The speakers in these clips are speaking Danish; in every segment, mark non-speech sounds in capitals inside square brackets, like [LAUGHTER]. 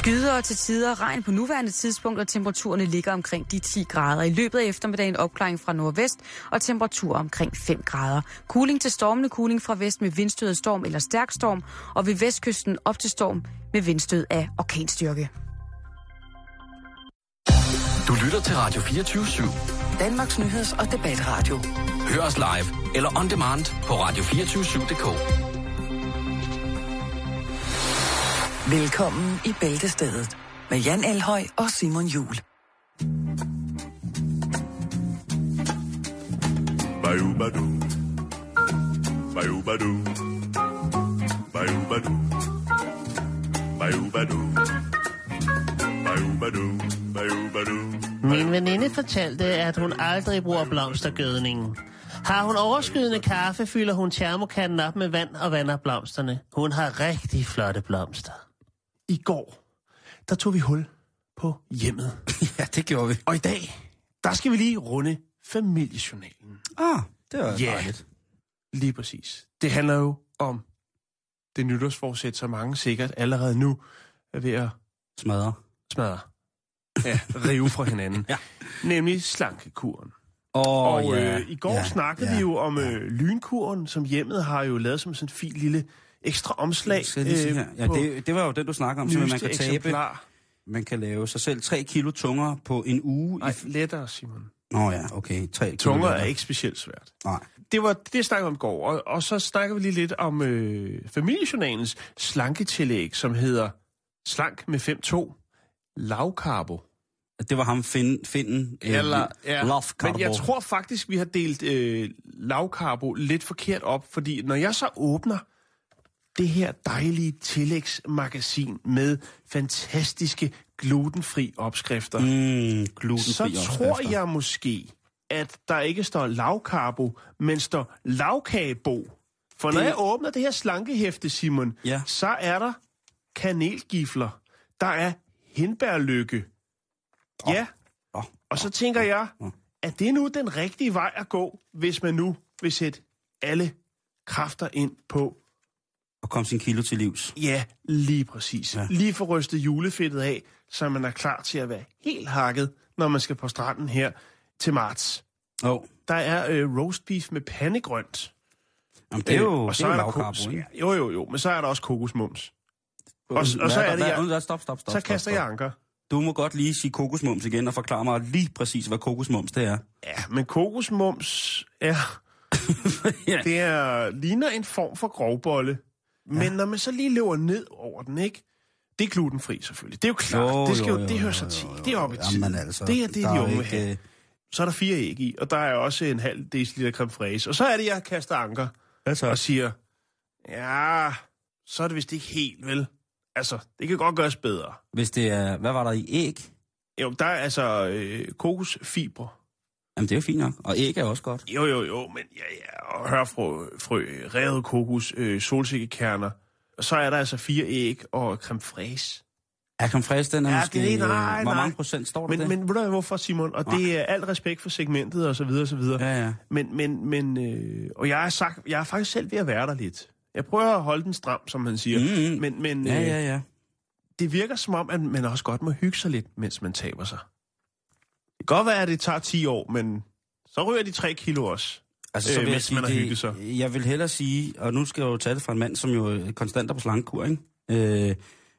Skyder og til tider regn på nuværende tidspunkt, og temperaturerne ligger omkring de 10 grader. I løbet af eftermiddagen opklaring fra nordvest, og temperatur omkring 5 grader. Kuling til stormende kuling fra vest med vindstød af storm eller stærk storm, og ved vestkysten op til storm med vindstød af orkanstyrke. Du lytter til Radio 24 /7. Danmarks nyheds- og debatradio. Hør os live eller on demand på radio247.dk. Velkommen i Bæltestedet med Jan Elhøj og Simon Jul. Bayou-badou. Bayou-badou. Bayou-badou. Bayou-badou. Bayou-badou. Bayou-badou. Min veninde fortalte, at hun aldrig bruger blomstergødningen. Har hun overskydende kaffe, fylder hun termokanden op med vand og vander blomsterne. Hun har rigtig flotte blomster. I går, der tog vi hul på hjemmet. [LAUGHS] Ja, det gjorde vi. Og i dag, der skal vi lige runde familiejournalen. Ah, det var Ja. dejligt. Lige præcis. Det handler jo om det nytårsforsæt, som mange sikkert allerede nu er ved at Smadre. smadre. Ja, [LAUGHS] rive fra hinanden. [LAUGHS] Ja. Nemlig slankekuren. Oh, Og ja. øh, i går ja, snakkede ja. vi jo om øh, lynkuren, som hjemmet har jo lavet som sådan en fin lille ekstra omslag. Jeg lige sige her? Ja, det, det var jo den, du snakker om, så man kan tabe, eksemplar. man kan lave sig selv 3 kilo tungere på en uge. Nej, I... lettere, Simon. Nå ja, okay. 3 kilo Tunger er ikke specielt svært. Nej. Det var det, snakkede vi om i går. Og, og så snakker vi lige lidt om øh, familiejournalens slanketillæg, som hedder Slank med 5-2 lavkarbo. Det var ham finden, finden Eller, ja. Love Men jeg tror faktisk, vi har delt øh, lavkarbo lidt forkert op, fordi når jeg så åbner det her dejlige tillægsmagasin med fantastiske glutenfri opskrifter, Mm, glutenfri så tror opskrifter. jeg måske, at der ikke står lavkarbo, men står lavkagebo. For når Det- jeg åbner det her slankehæfte, Simon, Ja. så er der kanelgifler, der er hindbærlykke. Ja, Åh, og så tænker jeg, er det nu den rigtige vej at gå, hvis man nu vil sætte alle kræfter ind på, Og kom sin kilo til livs. ja, lige præcis. Ja. Lige få rystet julefedtet af, så man er klar til at være helt hakket, når man skal på stranden her til marts. Oh, Der er øh, roast beef med pandegrønt. jamen, det er jo, Øh, det er jo der kokos- ikke? Jo, jo, jo, men så er der også kokosmums. og- og så er det, jeg- Stop, stop, stop. Så kaster jeg anker. Du må godt lige sige kokosmums igen og forklare mig lige præcis, hvad kokosmums det er. Ja, men kokosmums er... [LAUGHS] Ja. Det er, ligner en form for grovbolle. Men ja. når man så lige løber ned over den, ikke? Det er glutenfri selvfølgelig. Det er jo klart. Jo, det, skal jo, jo, jo, det hører sig til. Det er oppe i tiden. Jamen altså, det er det, de unge ikke, have. øh, Så er der fire æg i, og der er også en halv deciliter creme fraise. Og så er det, jeg kaster anker Altså, og siger, ja, så er det vist ikke helt, vel? Altså, det kan godt gøres bedre. hvis det er... Hvad var der i æg? Jo, der er altså øh, kokosfibre. Jamen, det er jo fint nok. Og æg er også godt. Jo, jo, jo, men ja, ja, og hørfrø, frø, revet kokos, øh, solsikkekerner. Og så er der altså fire æg og creme fraise. Er creme fraise, den er Ja, måske... det er- nej, øh, Hvor nej. mange procent står der Men, det? men ved du hvorfor, Simon? Og det er alt respekt for segmentet og så videre og så videre. Ja, ja. Men, men, men, øh, og jeg er, sagt, jeg er faktisk selv ved at være der lidt. Jeg prøver at holde den stram, som man siger. Mhm. Men, men Ja, øh, ja, ja. det virker som om, at man også godt må hygge sig lidt, mens man taber sig. Det kan godt være, at det tager 10 år, men så ryger de 3 kilo også. Altså, så øh, vil jeg mens sige, man har hygget sig. jeg vil hellere sige, og nu skal jeg jo tage det fra en mand, som jo er konstant er på slankekur, ikke? Øh,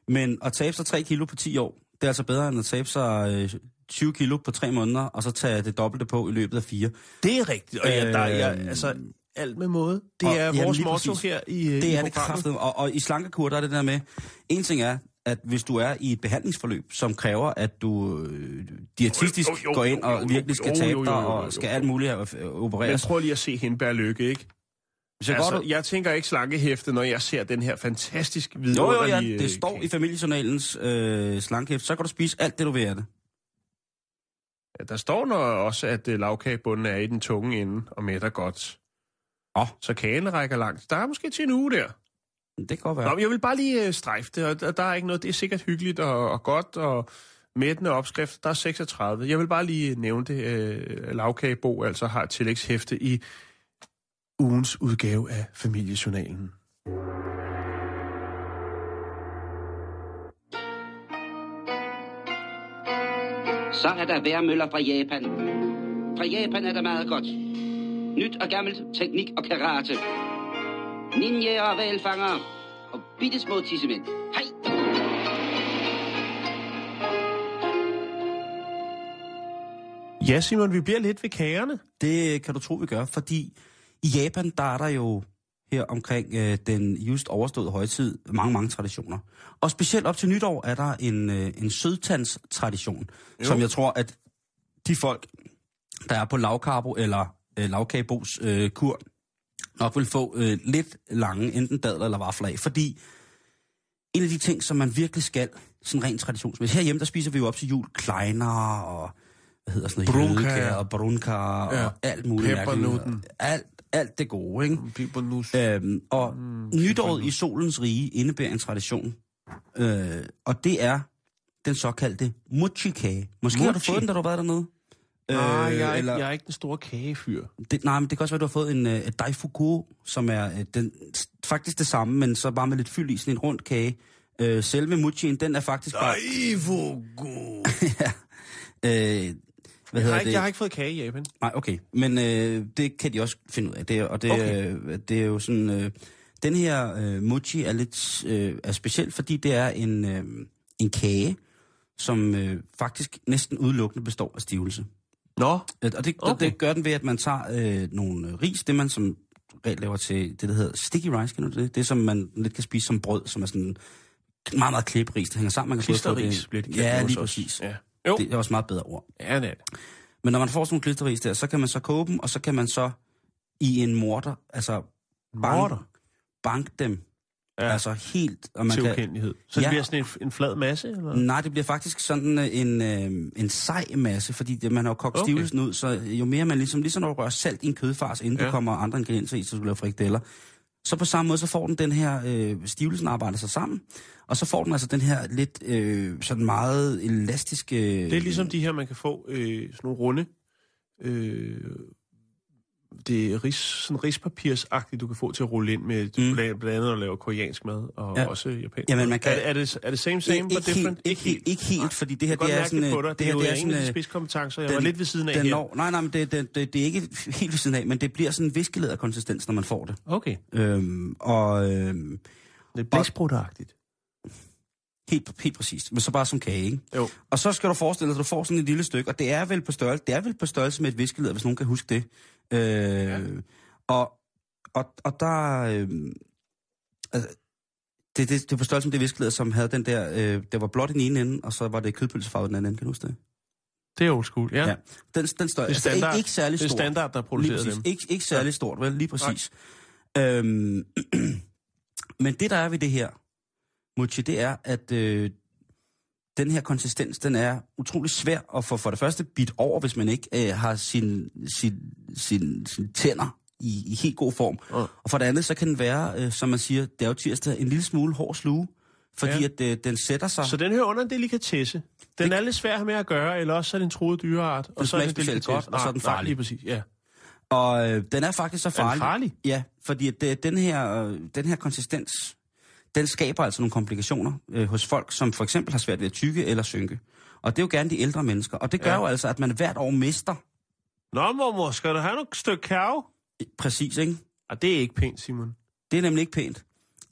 men at tabe sig 3 kilo på 10 år, det er altså bedre end at tabe sig øh, 20 kilo på 3 måneder, og så tage det dobbelte på i løbet af 4. Det er rigtigt. Og ja, der, er- jeg, Øh, altså, alt med måde. Det og- er jamen, vores lige motto præcis. her i øh, Det i er det kraftet. Og, og i slankekur, der er det der med, en ting er, at hvis du er i et behandlingsforløb, som kræver, at du øh, dietistisk Jo, jo, jo, går ind jo, jo, og virkelig skal jo, jo, tabe jo, dig, jo, jo, jo. og skal alt muligt øh, Men opereres. prøv lige at se Hindbær Lykke, ikke? Hvis jeg Altså, godt, jeg tænker ikke slankehæfte, når jeg ser den her fantastisk jo, jo, vidunderlige... ja, det øh, står kage. i familiejournalens øh, slankehæft, så kan du spise alt det, du vil af det. Ja, der står når også, at uh, lavkagebunden er i den tunge ende og mætter godt. Åh. Så kagen rækker langt. Der er måske til en uge der. Det kan godt være. Nå, men jeg vil bare lige uh, strejfe det, og der, er ikke noget. Det er sikkert hyggeligt og, og godt, og mættende opskrift. Der er 36. Jeg vil bare lige nævne det. Uh, lavkagebo altså har et tillægshæfte i ugens udgave af familiejournalen. Så er der værmøller fra Japan. Fra Japan er der meget godt. Nyt og gammelt, teknik og karate. Ninja og valfanger. Og bittesmå tissemænd. Hej! Ja, Simon, vi bliver lidt ved kagerne. Det kan du tro, vi gør, fordi i Japan, der er der jo her omkring øh, den just overståede højtid mange, mange traditioner. Og specielt op til nytår er der en, øh, en sødtandstradition, som jeg tror, at de folk, der er på lavkarbo eller øh, lavkagebos øh, kur, nok vil få øh, lidt lange enten dadler eller vafler af. Fordi en af de ting, som man virkelig skal, sådan rent traditionsmæssigt, herhjemme, der spiser vi jo op til jul kleiner og hvad hedder sådan noget, jødekager og brunkager Ja. og alt muligt. Peppernutten. Alt, alt det gode, ikke? Bibernus. Øhm, og mm, nytåret i solens rige indebærer en tradition. Øh, og det er den såkaldte mochi-kage. Måske har du Mochi? fået den, da du har været dernede? Nej, jeg, er ikke, eller- jeg er ikke den store kagefyr. det, nej, men det kan også være, du har fået en uh, daifuku, som er uh, den, faktisk det samme, men så bare med lidt fyld i, sådan en rund kage. Uh, selve mochien, den er faktisk bare... Hvor god. Uh, hvad Jeg har, ikke, det? jeg har ikke fået kage i Japan. Nej, okay. Men øh, det kan de også finde ud af. Det, og det, okay. øh, det er jo sådan... Øh, den her øh, mochi er lidt øh, er speciel, fordi det er en, øh, en kage, som øh, faktisk næsten udelukkende består af stivelse. Nå, Øh, Og det, Okay. det gør den ved, at man tager øh, nogle ris, det man som regel laver til det, der hedder sticky rice, kan du det? Det, som man lidt kan spise som brød, som er sådan meget, meget klipperis. Det hænger sammen. Man kan klisterris det- bliver det Ja, lige præcis. Ja. Jo, Det er også meget bedre ord. ja, det er det. Men når man får sådan nogle klisterris der, så kan man så koge dem, og så kan man så i en morter, altså bank, Morter bank dem. Ja. Altså helt, og man til kan, ukendelighed. Så det Ja. bliver sådan en, en flad masse, eller? Nej, det bliver faktisk sådan øh, en, øh, en sej masse, fordi det, man har kogt Okay. stivelsen ud, så jo mere man ligesom, ligesom når du rører salt i en kødfars, inden Ja. der kommer andre ingredienser i, så du laver frikadeller, så på samme måde, så får den den her, øh, stivelsen arbejder sig sammen, og så får den altså den her lidt øh, sådan meget elastiske... Det er ligesom de her, man kan få øh, sådan nogle runde. Øh, det er ris, sådan rispapirsagtigt, du kan få til at rulle ind med, mm. Blandt andet at lave koreansk mad, og ja. Også japansk Jamen, man kan- Er, det- er, det, er det same, same, but ikke, different? helt, ikke, helt, ikke helt, fordi det her, det er sådan... det på dig. Det her, det det er er en af de øh, spidskompetencer. Jeg den- var lidt ved siden af den her. når, nej, nej, men det, det, det, det er ikke helt ved siden af, men det bliver sådan en viskelæder konsistens, når man får det. Okay. Øhm, og øhm, Det er blæksprutagtigt. helt, helt præcist, men så bare som kage, ikke? Jo. Og så skal du forestille dig, at du får sådan et lille stykke, og det er vel på størrelse, det er vel på størrelse med et viskelæder, hvis nogen kan huske det. Øh, ja. og, og, og der... Øh, altså, det, det, det størrelse med det viskelæder, som havde den der, øh, det var blot i den ene ende, og så var det kødpølsefarvet i den anden ende, kan du huske det? Det er old school, ja. Ja. Den, den størrelse, Det er altså, standard, ikke, ikke særlig det er standard, der er præcis. dem. Ikke, ikke særlig stort, vel? Lige præcis. Øhm, [CLEARS THROAT] men det, der er ved det her, mochi, det er, at øh, den her konsistens, den er utrolig svær at få for det første bit over, hvis man ikke øh, har sin, sin, sin, sin tænder i, i helt god form. Ja. Og for det andet, så kan den være, øh, som man siger, det er jo tirsdag, en lille smule hård sluge, fordi Ja. at øh, den sætter sig. Så den hører under en delikatesse. Den Det- er lidt svær med at gøre, eller også så er en truet dyreart. Og så er smager det en specielt godt, og så er den Nej, nej, farlig. lige præcis, ja. Og øh, den er faktisk så Er den farlig. farlig? Ja, fordi at, øh, den, her, øh, den her konsistens, den skaber altså nogle komplikationer øh, hos folk, som for eksempel har svært ved at tykke eller synke. Og det er jo gerne de ældre mennesker. Og det gør Ja. jo altså, at man hvert år mister Nå, mormor, skal du have noget stykke kærve? præcis, ikke? Og det er ikke pænt, Simon. Det er nemlig ikke pænt.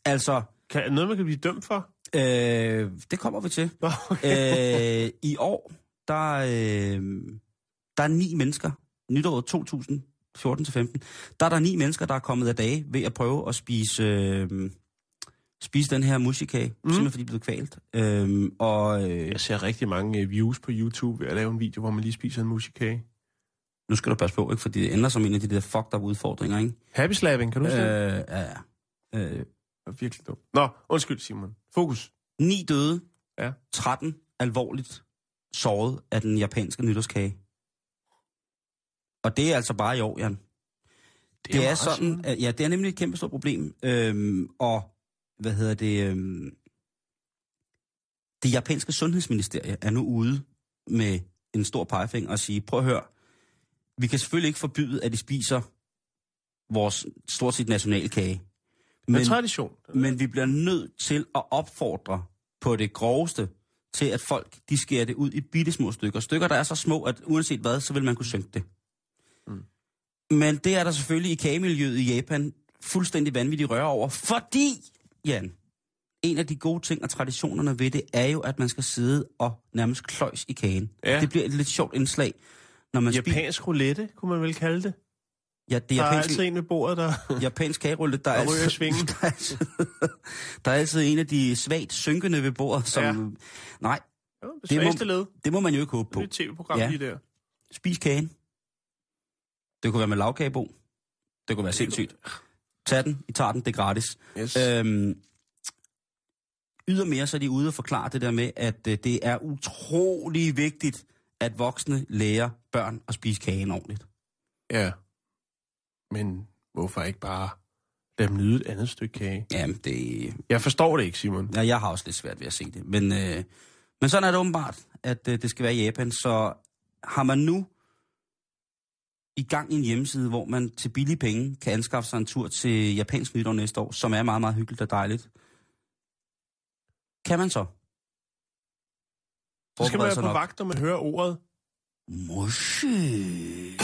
Altså, Kan, noget, man kan blive dømt for? øh, det kommer vi til. Okay. øh, I år, der, øh, der er ni mennesker, nytåret 2014-15, der er der ni mennesker, der er kommet af dage ved at prøve at spise, øh, spise den her musikage, mm. simpelthen fordi de blev kvalt. Øh, og øh, Jeg ser rigtig mange øh, views på YouTube ved at lave en video, hvor man lige spiser en musikage. nu skal du passe på, ikke? fordi det ender som en af de der fucked up udfordringer, ikke? Happy slapping, kan du huske det? Øh, ja, ja. Øh, Det virkelig dumt. Nå, undskyld, Simon. Fokus. ni døde, Ja. 13 alvorligt såret af den japanske nytårskage. Og det er altså bare i år, Jan. Det er, det er sådan, at, ja, det er nemlig et kæmpe stort problem. Øhm, og, hvad hedder det, øhm, det japanske sundhedsministerie er nu ude med en stor pegefinger og sige, prøv at høre, vi kan selvfølgelig ikke forbyde, at de spiser vores stort set nationalkage. Men, tradition. Men vi bliver nødt til at opfordre på det groveste til, at folk de skærer det ud i bitte små stykker. Stykker, der er så små, at uanset hvad, så vil man kunne synke det. Mm. Men det er der selvfølgelig i kagemiljøet i Japan fuldstændig vanvittigt røre over, fordi, Jan, en af de gode ting og traditionerne ved det, er jo, at man skal sidde og nærmest kløjs i kagen. Ja. Det bliver et lidt sjovt indslag, når man spiser... Japansk roulette, kunne man vel kalde det. Ja, det Der er er japansk, altid en ved bordet, der... [LAUGHS] japansk kagerulle, der er, Der ryger altid, [LAUGHS] der, er altid, der er altid en af de svagt synkende ved bordet, som... Ja. Nej, Ja, det, Det må- led. det må man jo ikke håbe Det på. er et tv-program Ja. lige der. Spis kagen. Det kunne være med lavkagebo. Det kunne være sindssygt. Tag den, I tager den, det er gratis. Yes. Øhm, ydermere så er de ude og forklare det der med, at øh, det er utrolig vigtigt, at voksne lærer børn at spise kagen ordentligt. Ja. Men hvorfor ikke bare lade dem nyde et andet stykke kage? Jamen, det, Jeg forstår det ikke, Simon. ja, jeg har også lidt svært ved at se det. Men, øh, men sådan er det åbenbart, at øh, det skal være i Japan. Så har man nu i gang i en hjemmeside, hvor man til billige penge kan anskaffe sig en tur til japansk nytår næste år, som er meget, meget hyggeligt og dejligt. Kan man så? Så skal man være på nok. vagt, når man hører ordet. Mushy.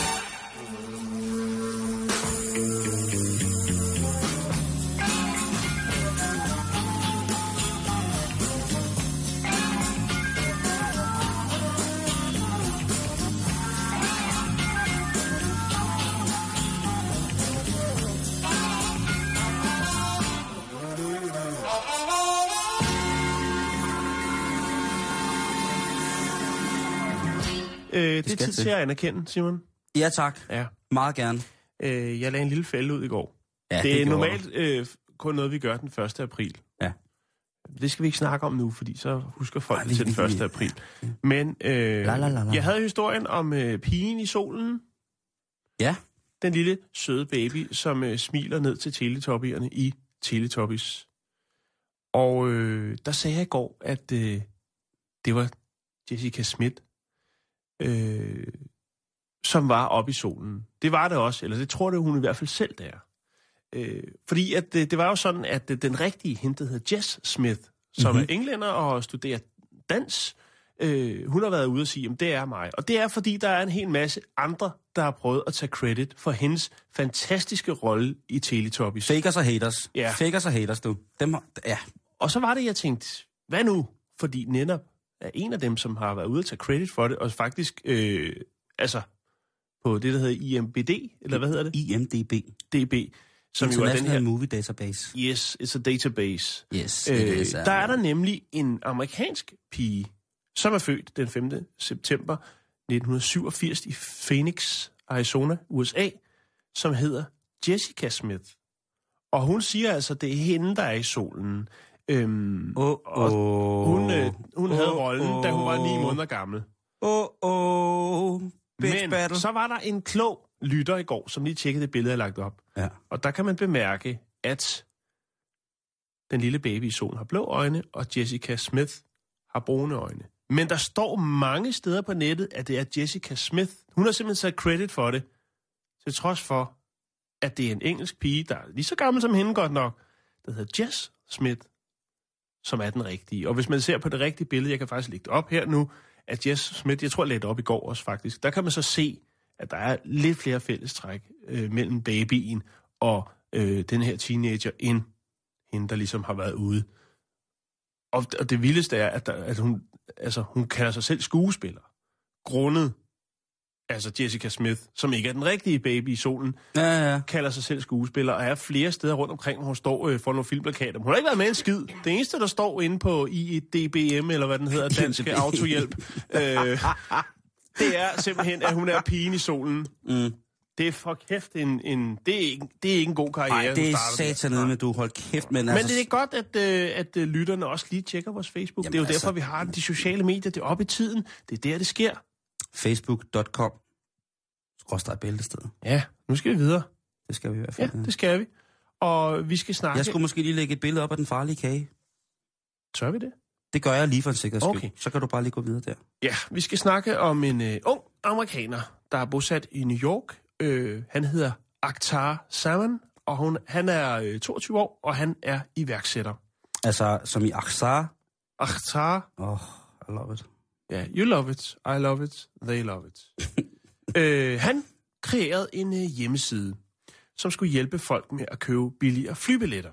Øh, det er skal tid til. at anerkende, Simon. Ja, tak. Ja. Meget gerne. Øh, jeg lagde en lille fælde ud i går. Ja, det er gjorde normalt øh, kun noget, vi gør den 1. april. Ja. Det skal vi ikke snakke om nu, fordi så husker folk Ej, det til den vi- 1. april. Men øh, La, la, la, la. jeg havde historien om øh, pigen i solen. Ja. Den lille søde baby, som øh, smiler ned til teletoppierne i Teletubbies. Og øh, der sagde jeg i går, at øh, det var Jessica Schmidt, øh, som var oppe i solen. Det var det også, eller det tror det hun i hvert fald selv, det er. Øh, fordi at, det, det var jo sådan, at øh, den rigtige, hende, der hedder Jess Smith, som Mhm. mm-hmm. er englænder og studerer dans, øh, hun har været ude og sige, at det er mig. Og det er, fordi der er en hel masse andre, der har prøvet at tage credit for hendes fantastiske rolle i Teletubbies. Fakers og haters. Ja. Fakers og haters, du. Dem ja. Og så var det, jeg tænkte, hvad nu? Fordi netop er en af dem, som har været ude at tage credit for det, og faktisk, øh, altså, på det, der hedder IMBD, eller hvad hedder det? IMDB. DB, som jo er den her... Movie Database. Yes, it's a database. Yes, Øh, it is, uh, der er der nemlig en amerikansk pige, som er født den 5. september 1987 i Phoenix, Arizona, USA, som hedder Jessica Smith. Og hun siger altså, det er hende, der er i solen. Øhm, Åh, og hun, øh, hun havde Åh, rollen, da hun var ni åh. måneder gammel. Åh, åh. Bitch Men battle. så var der en klog lytter i går, som lige tjekkede det billede, jeg lagt op. Ja. Og der kan man bemærke, at den lille baby i solen har blå øjne, og Jessica Smith har brune øjne. Men der står mange steder på nettet, at det er Jessica Smith. Hun har simpelthen taget credit for det, til trods for, at det er en engelsk pige, der er lige så gammel som hende godt nok, der hedder Jess Smith, som er den rigtige. Og hvis man ser på det rigtige billede, jeg kan faktisk lægge det op her nu, at Jess Smith, jeg tror, jeg lagde det op i går også faktisk, der kan man så se, at der er lidt flere fællestræk øh, mellem babyen og øh, den her teenager, end hende, der ligesom har været ude. Og, og det vildeste er, at, der, at hun, altså, hun kalder sig selv skuespiller. Grundet, altså Jessica Smith, som ikke er den rigtige baby i solen, Ja, ja. kalder sig selv skuespiller, og er flere steder rundt omkring, hvor hun står øh, for nogle filmplakater. Hun har ikke været med en skid. Det eneste, der står inde på IEDBM, eller hvad den hedder, [LAUGHS] Danske IEDBM. Autohjælp, øh, det er simpelthen, at hun er pigen i solen. Mm. Det er for kæft en... en det, er ikke, det er ikke en god karriere. Nej, det er starter der. satan nede med, du hold kæft, men, Men altså... det er godt, at, øh, at øh, lytterne også lige tjekker vores Facebook. Jamen det er jo altså- derfor, vi har de sociale medier. Det er oppe i tiden. Det er der, det sker. Facebook.com skråstrej bæltested. Ja, nu skal vi videre. Det skal vi i hvert Ja, fald. det skal vi. Og vi skal snakke... Jeg skulle måske lige lægge et billede op af den farlige kage. Tør vi det? Det gør jeg lige for en sikkerheds skyld. Okay. Så kan du bare lige gå videre der. Ja, vi skal snakke om en øh, ung amerikaner, der er bosat i New York. Øh, han hedder Akhtar Saman, og hun, han er øh, 22 år, og han er iværksætter. Altså, som i Aksar. Akhtar Åh, I love it. Ja, you love it, I love it, they love it. [LAUGHS] øh, han kreerede en øh, hjemmeside, som skulle hjælpe folk med at købe billigere flybilletter.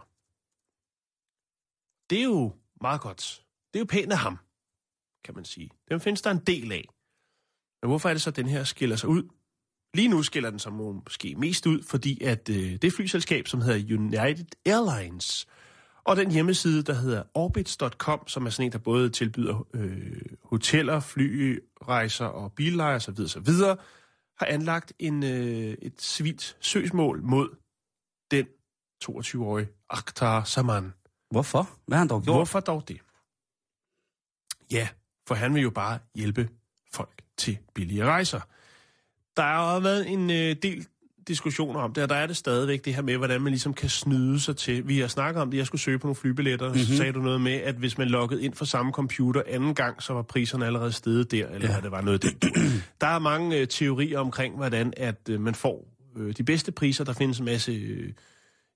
Det er jo meget godt. Det er jo pænt af ham, kan man sige. Den findes der en del af. Men hvorfor er det så, at den her skiller sig ud? Lige nu skiller den sig måske mest ud, fordi at øh, det et flyselskab, som hedder United Airlines, og den hjemmeside, der hedder orbits.com, som er sådan en, der både tilbyder øh, hoteller, flyrejser og billejer osv., osv., har anlagt en, øh, et civilt søgsmål mod den 22-årige Akhtar Saman. Hvorfor? Hvad har han dog gjort? Hvorfor dog det? Ja, for han vil jo bare hjælpe folk til billige rejser. Der har været en øh, del diskussioner om det, og der er det stadigvæk det her med, hvordan man ligesom kan snyde sig til. Vi har snakket om det, jeg skulle søge på nogle flybilletter, mm-hmm. så sagde du noget med, at hvis man loggede ind fra samme computer anden gang, så var priserne allerede steget der, eller ja. det var noget den. Der er mange øh, teorier omkring, hvordan at øh, man får øh, de bedste priser. Der findes en masse øh,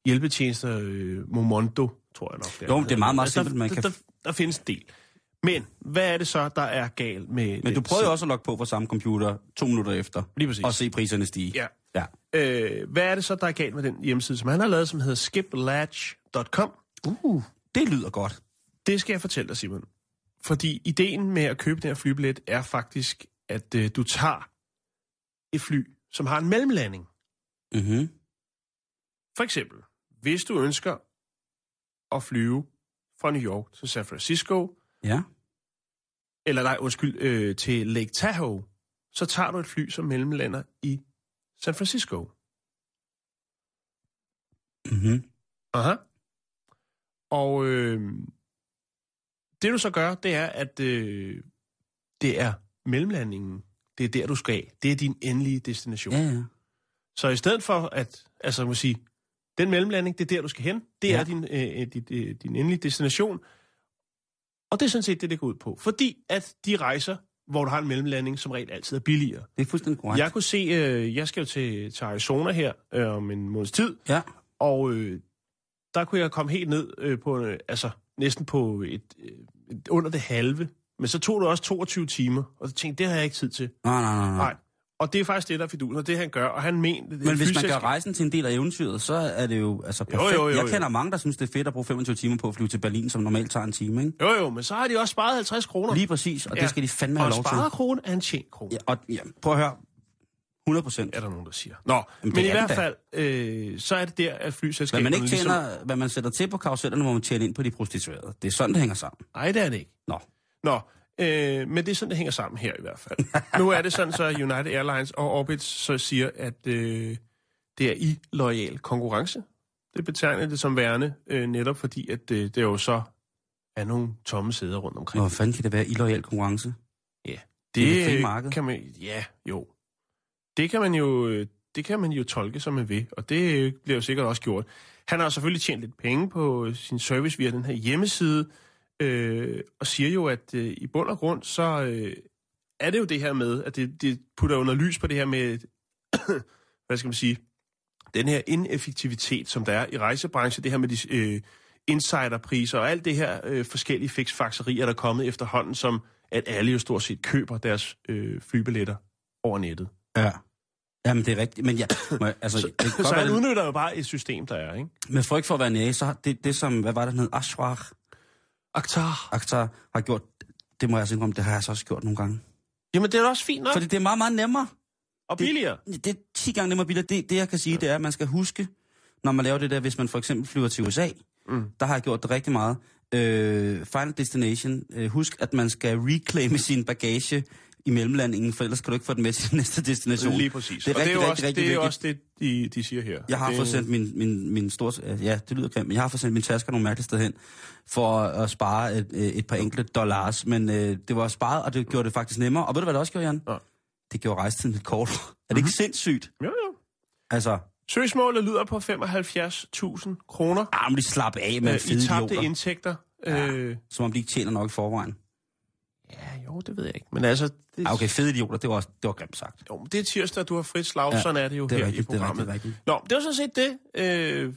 hjælpetjenester, øh, Momondo, tror jeg nok. Jo, det er meget, meget Altså, simpelt, man der, kan... der, der, der findes en del. Men hvad er det så, der er galt med... Men du prøvede jo også at logge på på samme computer to minutter efter. Lige præcis. Og se priserne stige. Ja. Ja. Øh, hvad er det så, der er galt med den hjemmeside, som han har lavet, som hedder skiplatch.com? Uh, det lyder godt. Det skal jeg fortælle dig, Simon. Fordi ideen med at købe den her flybillet er faktisk, at øh, du tager et fly, som har en mellemlanding. Mm-hmm. For eksempel, hvis du ønsker at flyve fra New York til San Francisco, Ja. eller nej, undskyld, øh, til Lake Tahoe, så tager du et fly, som mellemlander i San Francisco. Mm-hmm. Aha. Og øh, det du så gør, det er, at øh, det er mellemlandingen. Det er der, du skal af. Det er din endelige destination. Ja, ja. Så i stedet for at, altså man sige, den mellemlanding, det er der, du skal hen. Det Ja. er din, øh, din, øh, din endelige destination. Og det er sådan set det, det går ud på. Fordi at de rejser, hvor du har en mellemlanding, som regel altid er billigere. Det er fuldstændig korrekt. Jeg kunne se, øh, jeg skal jo til, til Arizona her øh, om en måneds tid, Ja. og øh, der kunne jeg komme helt ned øh, på, øh, altså næsten på et, øh, et, under det halve. Men så tog det også 22 timer, og så tænkte det har jeg ikke tid til. Nej, nej, nej. nej. Nej. Og det er faktisk det, der er fidusen, og det han gør. Og han mener... det Men hvis man flyselskab- gør rejsen til en del af eventyret, så er det jo altså perfekt. jo, jo, Jeg jo. kender mange, der synes, det er fedt at bruge 25 timer på at flyve til Berlin, som normalt tager en time, ikke? Jo, jo, men så har de også sparet 50 kroner. Lige præcis, og ja. det skal de fandme og have en lov til. sparet krone er en tjent krone. Ja, og ja, prøv at høre. 100 procent. Er der nogen, der siger. Nå, Jamen, men i er hvert fald, øh, så er det der, at Hvad flyselskaberne man ikke ligesom... tjener, hvad man sætter til på karusellerne, må man tjene ind på de prostituerede. Det er sådan, det hænger sammen. Nej, det er det ikke. Nå. Nå, øh, men det er sådan, det hænger sammen her i hvert fald. nu er det sådan, så United Airlines og Orbit så siger, at øh, det er i loyal konkurrence. Det betegner det som værende, øh, netop fordi, at øh, det jo så er nogle tomme sæder rundt omkring. Hvor fanden kan det være illoyal konkurrence? Ja, Det er det frie det kan man, ja, jo. Det kan man jo, øh, det kan man jo tolke, som man vil, og det øh, bliver jo sikkert også gjort. Han har selvfølgelig tjent lidt penge på sin service via den her hjemmeside, øh, og siger jo, at øh, i bund og grund, så øh, er det jo det her med, at det, det putter under lys på det her med, [CLEARS THROAT] hvad skal man sige, den her ineffektivitet, som der er i rejsebranchen, det her med de øh, insiderpriser og alt det her øh, forskellige fiksfakserier, der er kommet efterhånden, som at alle jo stort set køber deres øh, flybilletter over nettet. Ja. Jamen, det er rigtigt. Men ja, må jeg- altså, det kan Så han udnytter jo bare et system, der er, ikke? med frygt for at være næse, så det, det som, hvad var det, han hed, Ashwar Aktar. Akhtar har gjort, det må jeg altså indrømme, det har jeg så også gjort nogle gange. Jamen, det er også fint nok. Fordi det er meget, meget nemmere. Og billigere. Det er 10 gange nemmere billigere. Det, det jeg kan sige, det er, at man skal huske, når man laver det der, hvis man for eksempel flyver til USA, Mm. der har jeg gjort det rigtig meget. Øh, Final Destination. Øh, husk, at man skal reclaime [LAUGHS] sin bagage i mellemlandingen, for ellers kan du ikke få den med til den [LAUGHS] næste destination. Lige præcis. Det er og rigtig, det er jo rigtig, også, rigtig det, er også det, de, de siger her. Jeg har det, fået sendt min, min, min store... Ja, det lyder grimt, men jeg har fået sendt min tasker nogle mærkelige steder hen, for at, at spare et, øh, et par enkelte dollars. Men øh, det var sparet, og det gjorde det faktisk nemmere. Og ved du, hvad det også gjorde, Jan? Ja. Det gjorde rejsetiden lidt kort. [LAUGHS] er det ikke sindssygt? Jo, jo. Altså, Søgsmålet lyder på 75.000 kroner. ah, men de slap af med Øh, øh, I tabte idioter. indtægter. Ja. Øh, Som om de ikke tjener nok i forvejen. Ja, jo, det ved jeg ikke. Men altså, det, Ah, okay, fede idioter, det var, også, det var grimt sagt. jo, men det er tirsdag, du har frit slag, Ja, sådan er det jo Det er her rigtigt, i det er programmet. rigtigt, rigtigt. Nå, det var sådan set det. Øh,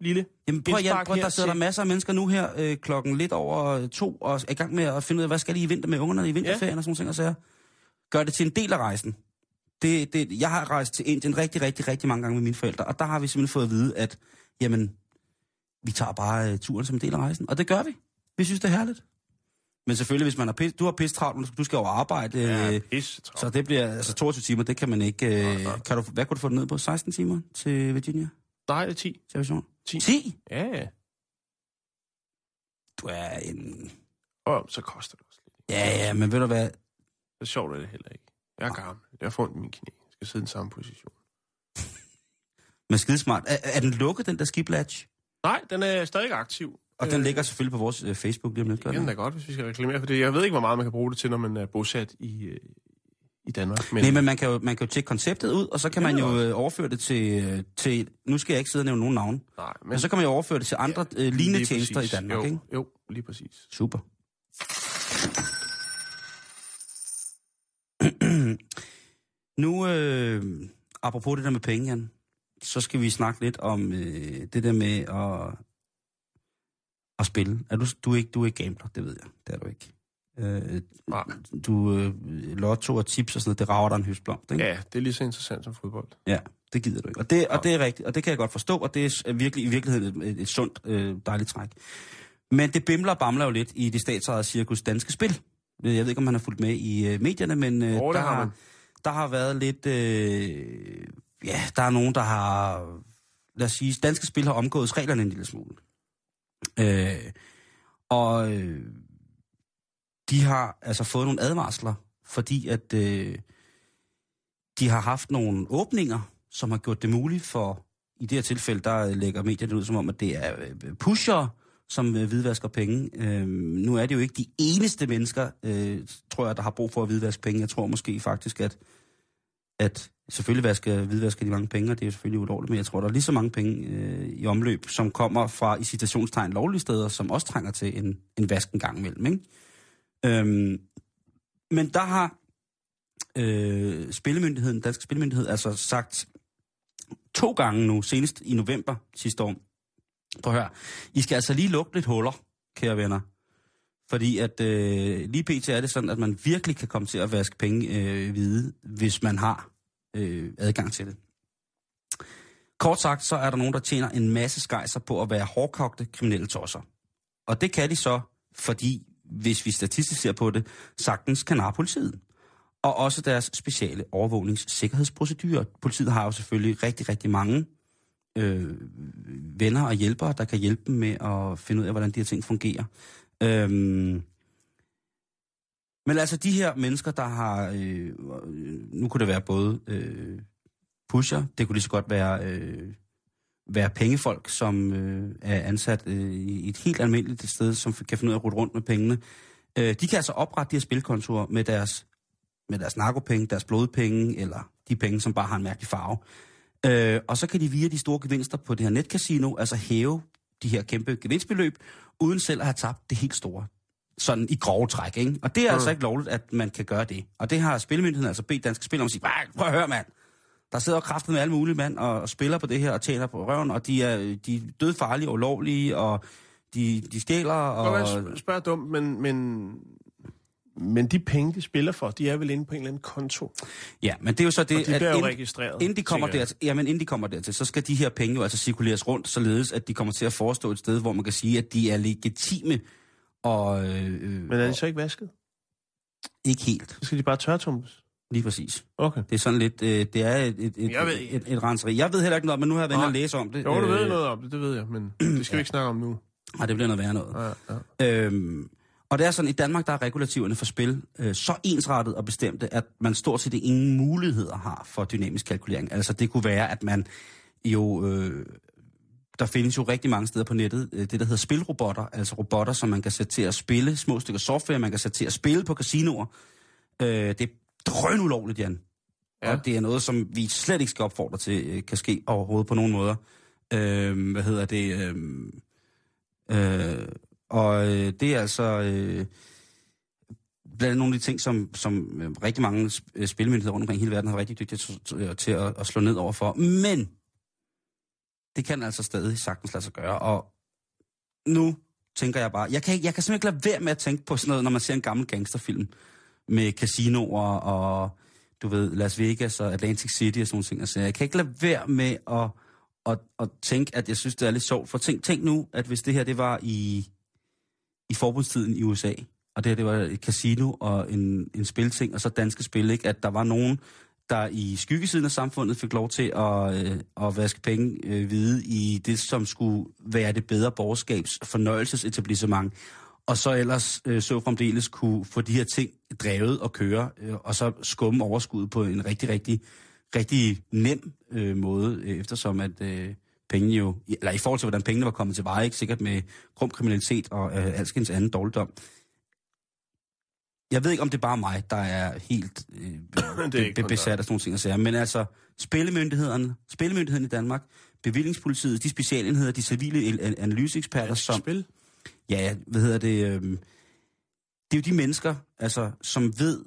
lille Jamen prøv, indspark prøv, der sidder der masser af mennesker nu her øh, klokken lidt over to, og er i gang med at finde ud af, hvad skal de i vinter med ungerne i vinterferien ja. og sådan ting og sager. Gør det til en del af rejsen. Det, det, jeg har rejst til Indien rigtig, rigtig, rigtig mange gange med mine forældre, og der har vi simpelthen fået at vide, at jamen, vi tager bare uh, turen som en del af rejsen. Og det gør vi. Vi synes, det er herligt. Men selvfølgelig, hvis man har pis, du har pis travlt, du skal over arbejde, Ja, øh, pisse så det bliver altså 22 timer, det kan man ikke... Øh, kan du, hvad kunne du få det ned på? 16 timer til Virginia? Nej, det er 10. Til aviation? 10. 10? Ja, ja. Du er en... Og så koster det også lidt. Ja, ja, men ved du hvad? Så sjovt er det heller ikke. Jeg er gammel. Jeg får mine knæ. Jeg skal sidde i den samme position. [LAUGHS] Men skidesmart. Er, er den lukket, den der skiblatch? Nej, den er stadig aktiv. Og den ligger selvfølgelig på vores øh, Facebook lige om lidt. Det er da godt, hvis vi skal reklamere for det. Jeg ved ikke, hvor meget man kan bruge det til, når man er bosat i, øh, i Danmark. Men... Nej, men man kan, jo, man kan jo tjekke konceptet ud, og så kan Det man jo også. øh, overføre det til, øh, til... Nu skal jeg ikke sidde og nævne nogen navne. Nej, men, Men så kan man jo overføre det til andre ja, øh, lignende tjenester præcis. i Danmark, jo, ikke? Jo, lige præcis. Super. [CLEARS THROAT] nu, øh, apropos det der med penge, Jan, så skal vi snakke lidt om øh, det der med at, at spille. Er du, du, er ikke, du er ikke gambler, det ved jeg. Det er du ikke. Øh, du, øh, lotto og tips og sådan noget, det rager dig en høstblomst, ikke? Ja, det er lige så interessant som fodbold. Ja, det gider du ikke. Og det, og det er rigtigt, og det kan jeg godt forstå, og det er virkelig, i virkeligheden et, et sundt, øh, dejligt træk. Men det bimler og bamler jo lidt i det statsejede cirkus Danske Spil. Jeg ved ikke, om man har fulgt med i øh, medierne, men øh, der, har har, man. der har været lidt... Øh, ja, der er nogen, der har... Lad os sige, Danske Spil har omgået reglerne en lille smule. Øh, og øh, de har altså fået nogle advarsler, fordi at øh, de har haft nogle åbninger, som har gjort det muligt for, i det her tilfælde, der lægger medierne ud som om, at det er øh, pusher, som øh, hvidvasker penge. Øh, nu er det jo ikke de eneste mennesker, øh, tror jeg, der har brug for at hvidvaske penge. Jeg tror måske faktisk, at, at selvfølgelig vasker, hvidvasker de mange penge, og det er jo selvfølgelig ulovligt, men jeg tror, der er lige så mange penge øh, i omløb, som kommer fra i citationstegn lovlige steder, som også trænger til en, en vask en gang imellem. Ikke? Øhm, men der har øh, Spillemyndigheden, Dansk Spillemyndighed, altså sagt to gange nu, senest i november sidste år, prøv at høre, I skal altså lige lukke lidt huller, kære venner. Fordi at øh, lige pt. er det sådan, at man virkelig kan komme til at vaske penge øh, hvide, hvis man har øh, adgang til det. Kort sagt, så er der nogen, der tjener en masse skejser på at være hårdkogte kriminelle tosser. Og det kan de så, fordi, hvis vi statistisk ser på det, sagtens kan narre politiet. Og også deres speciale overvågningssikkerhedsprocedurer. Politiet har jo selvfølgelig rigtig, rigtig mange øh, venner og hjælpere, der kan hjælpe dem med at finde ud af, hvordan de her ting fungerer. Øhm, men altså de her mennesker, der har, øh, nu kunne det være både øh, pusher, det kunne lige så godt være, øh, være pengefolk, som øh, er ansat øh, i et helt almindeligt sted, som kan finde ud af at rute rundt med pengene. Øh, de kan altså oprette de her spilkontorer med deres, med deres narkopenge, deres blodpenge, eller de penge, som bare har en mærkelig farve. Øh, og så kan de via de store gevinster på det her netcasino, altså hæve de her kæmpe gevinstbeløb, uden selv at have tabt det helt store. Sådan i grove træk, ikke? Og det er mm. altså ikke lovligt, at man kan gøre det. Og det har Spillemyndigheden altså bedt Danske Spil om at sige, "Bah, prøv at høre, mand. Der sidder kraften med alle mulige mand og, og spiller på det her og tjener på røven, og de er, de er dødfarlige og ulovlige, og de, de stjæler, og... Og... Spørg dumt, men, men, men de penge, de spiller for, de er vel inde på en eller anden konto. Ja, men det er jo så det, Og de jo inden- registreret, Inden de kommer dertil, jamen, inden de kommer dertil, så skal de her penge jo altså cirkuleres rundt, således at de kommer til at forestå et sted, hvor man kan sige, at de er legitime og... Øh, Men er de så ikke vasket? ikke helt, Så skal de bare tørretumles. lige præcis. Okay. Det er sådan lidt, øh, det er et, et, et, Jeg ved et, ikke. et, et renseri. Jeg ved heller ikke noget, men nu har jeg været Nej. læse om det. Jo, du ved Øh, noget om det, det ved jeg, men det skal vi ikke [CLEARS THROAT] snakke om nu. Nej, det bliver noget værre noget. Ja, ja. Øhm, og det er sådan, i Danmark, der er regulativerne for spil øh, så ensrettet og bestemte, at man stort set ingen muligheder har for dynamisk kalkulering. Altså det kunne være, at man jo... Øh, der findes jo rigtig mange steder på nettet, øh, det der hedder spilrobotter, altså robotter, som man kan sætte til at spille, små stykker software, man kan sætte til at spille på casinoer. Øh, det er drøn ulovligt, Jan. Ja. Ja. Og det er noget, som vi slet ikke skal opfordre til, øh, kan ske overhovedet på nogen måder. Øh, hvad hedder det? Øh, øh, og øh, det er altså øh, blandt andet nogle af de ting, som, som øh, rigtig mange øh, spilmyndigheder rundt omkring i hele verden har været rigtig dygtige til, til, øh, at, at slå ned over for. Men det kan altså stadig sagtens lade sig gøre. Og nu tænker jeg bare, jeg kan, jeg kan simpelthen ikke lade være med at tænke på sådan noget, når man ser en gammel gangsterfilm med casinoer og, du ved, Las Vegas og Atlantic City og sådan nogle ting. Altså, jeg kan ikke lade være med at, at, at tænke, at jeg synes, det er lidt sjovt. For tænk, tænk nu, at hvis det her, det var i, i forbudstiden i USA, og det her, det var et casino og en, en spilting, og så danske spil, ikke? at der var nogen, der i skyggesiden af samfundet fik lov til at, øh, at vaske penge øh, hvide i det, som skulle være det bedre borgerskabs fornøjelsesetablissement, og så ellers øh, så fremdeles kunne få de her ting drevet og køre, øh, og så skumme overskud på en rigtig, rigtig, rigtig nem øh, måde, øh, eftersom at øh, pengene jo, eller i forhold til, hvordan pengene var kommet til veje, ikke sikkert med grum kriminalitet og øh, alskens anden dårligdom. Jeg ved ikke, om det er bare mig, der er helt øh, [CLEARS THROAT] Det er besat af sådan nogle ting at sige. Men altså, spillemyndighederne, spillemyndigheden i Danmark, bevillingspolitiet, de specialenheder, de civile analyseeksperter, som... Spil. Ja, hvad hedder det? øhm, det er jo de mennesker, altså, som ved,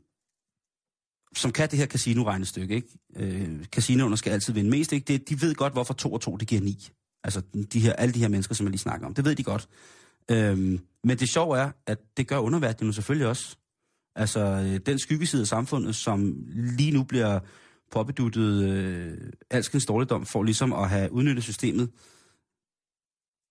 som kan det her casino-regnestykke, ikke? Øh, casinoerne skal altid vinde mest, ikke? Det, de ved godt, hvorfor to og to, det giver ni. Altså, de her, alle de her mennesker, som jeg lige snakker om, det ved de godt. Øhm, men det sjove er, at det gør underverdenen jo selvfølgelig også. Altså, øh, den skyggeside af samfundet, som lige nu bliver påbeduttet øh, alskens dårligdom, for ligesom at have udnyttet systemet.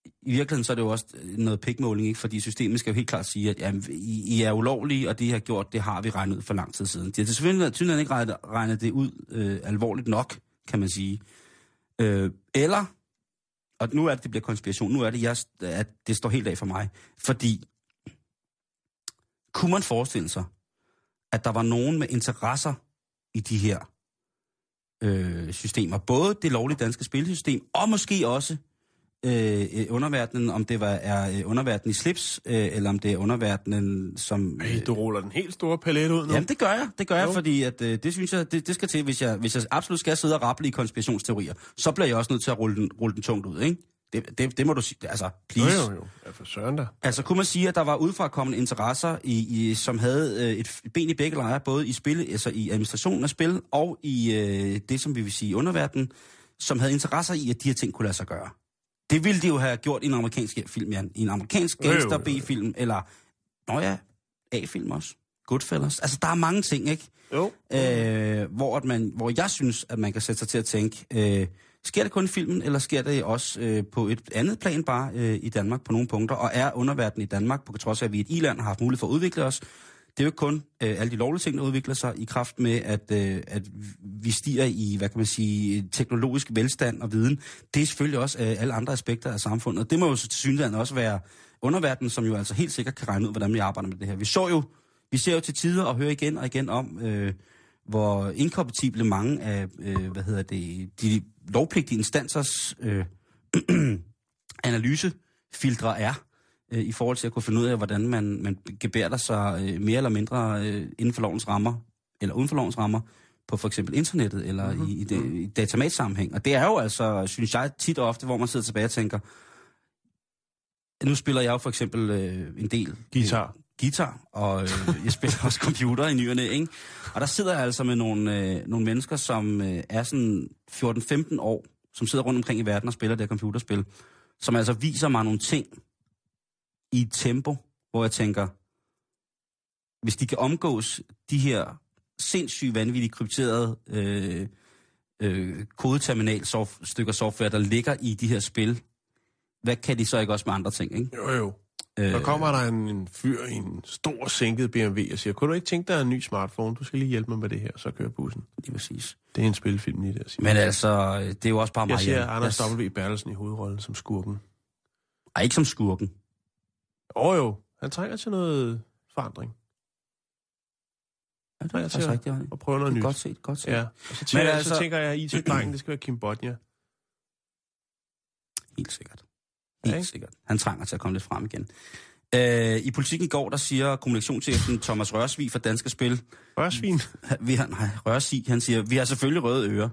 I virkeligheden så er det jo også øh, noget pikmåling, ikke? fordi systemet skal jo helt klart sige, at jamen, I, I er ulovlige, og det I har gjort, det har vi regnet ud for lang tid siden. De har selvfølgelig ikke regnet det ud øh, alvorligt nok, kan man sige. Øh, eller, og nu er det, det bliver konspiration, nu er det, jeg, at det står helt af for mig, fordi kunne man forestille sig, at der var nogen med interesser i de her øh, systemer. Både det lovlige danske spilsystem, og måske også øh, øh, underverdenen, om det var, er øh, underverdenen i slips, øh, eller om det er underverdenen, som... Ej, du ruller den helt store palet ud nu. Jamen, det gør jeg. Det gør jeg, Jo. fordi at, øh, det synes jeg, det, det skal til, hvis jeg, hvis jeg absolut skal sidde og rapple i konspirationsteorier, så bliver jeg også nødt til at rulle den, rulle den tungt ud, ikke? Det, det, det må du sige. Altså, Jo, please. jo, jo. Ja, for søren da. Altså, kunne man sige, at der var udefrakommende interesser, i, i, som havde øh, et ben i begge lejre, både i spil, altså i administrationen af spil, og i øh, det, som vi vil sige underverden, som havde interesser i, at de her ting kunne lade sig gøre. Det ville de jo have gjort i en amerikansk film, Jan. I en amerikansk gangster. B-film, eller, nå ja, A-film også. Goodfellas. Altså, der er mange ting, ikke? Jo. øh, hvor, at man, hvor jeg synes, at man kan sætte sig til at tænke, øh, sker det kun i filmen, eller sker det også øh, på et andet plan bare øh, i Danmark på nogle punkter, og er underverdenen i Danmark, på trods af, at vi er et i-land har haft mulighed for at udvikle os, det er jo ikke kun øh, alle de lovlige ting, der udvikler sig i kraft med, at, øh, at vi stiger i, hvad kan man sige, teknologisk velstand og viden. Det er selvfølgelig også øh, alle andre aspekter af samfundet. Og det må jo til synligheden også være underverdenen, som jo altså helt sikkert kan regne ud, hvordan vi arbejder med det her. Vi så jo, vi ser jo til tider og hører igen og igen om, øh, hvor inkompatible mange af, øh, hvad hedder det, de lovpligtige instansers øh, [CLEARS THROAT] analysefiltre er, øh, i forhold til at kunne finde ud af, hvordan man, man gebærder sig øh, mere eller mindre øh, inden for lovens rammer, eller uden for lovens rammer, på for eksempel internettet, eller mm-hmm. i, i, det, i datamatsammenhæng. Og det er jo altså, synes jeg, tit og ofte, hvor man sidder tilbage og tænker, nu spiller jeg jo for eksempel øh, en del Guitar. Øh, guitar, og øh, jeg spiller også computer i nyerne, ikke? Og der sidder jeg altså med nogle, øh, nogle mennesker, som øh, er sådan 14-15 år, som sidder rundt omkring i verden og spiller det her computerspil, som altså viser mig nogle ting i et tempo, hvor jeg tænker, hvis de kan omgås de her sindssygt vanvittigt krypterede øh, øh, kodeterminal soft, stykker software, der ligger i de her spil, hvad kan de så ikke også med andre ting, ikke? Jo, jo. Øh, Så kommer der en, en fyr i en stor sænket BMW og siger, kunne du ikke tænke dig en ny smartphone? Du skal lige hjælpe mig med det her, så kører bussen. Lige præcis. Det er en spilfilm lige der, siger. Men altså, det er jo også bare mig. Jeg ser. Anders W. Bertelsen i hovedrollen som skurken. Ej, ikke som skurken. Åh oh, jo, han trænger til noget forandring. Er jeg faktisk ser- rigtigt. Og prøve noget nyt. godt set, godt set. Ja, og så tænker, Men altså... altså- så tænker jeg, at IT-drengen, det skal være Kim Bodnia. Helt sikkert. Helt ikke? sikkert. Han trænger til at komme lidt frem igen. Øh, I politikken i går, der siger kommunikationschefen Thomas Rørsvig fra Danske Spil, Rørsvin. [LAUGHS] vi har, nej, Rørsvig, han siger, vi har selvfølgelig røde ører.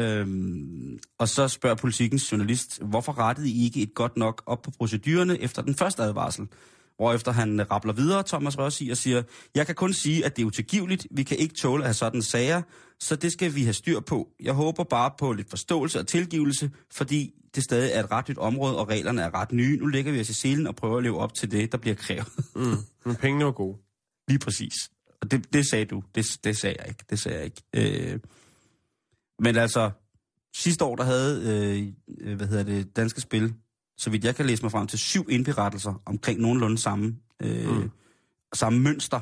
Øhm, og så spørger politikens journalist, hvorfor rettede I ikke et godt nok op på procedurerne efter den første advarsel? Hvorefter han rappler videre, Thomas Rossi, og siger, jeg kan kun sige, at det er utilgiveligt. Vi kan ikke tåle at have sådan sager, så det skal vi have styr på. Jeg håber bare på lidt forståelse og tilgivelse, fordi det stadig er et ret nyt område, og reglerne er ret nye. Nu lægger vi os i selen og prøver at leve op til det, der bliver krævet. Mm. Men pengene var gode. Lige præcis. Og det, det sagde du. Det, det sagde jeg ikke. Det sagde jeg ikke. Øh, men altså, sidste år, der havde, øh, hvad hedder det, Danske Spil, så vidt jeg kan læse mig frem til, syv indberettelser omkring nogenlunde samme, øh, Mm. mm. samme mønster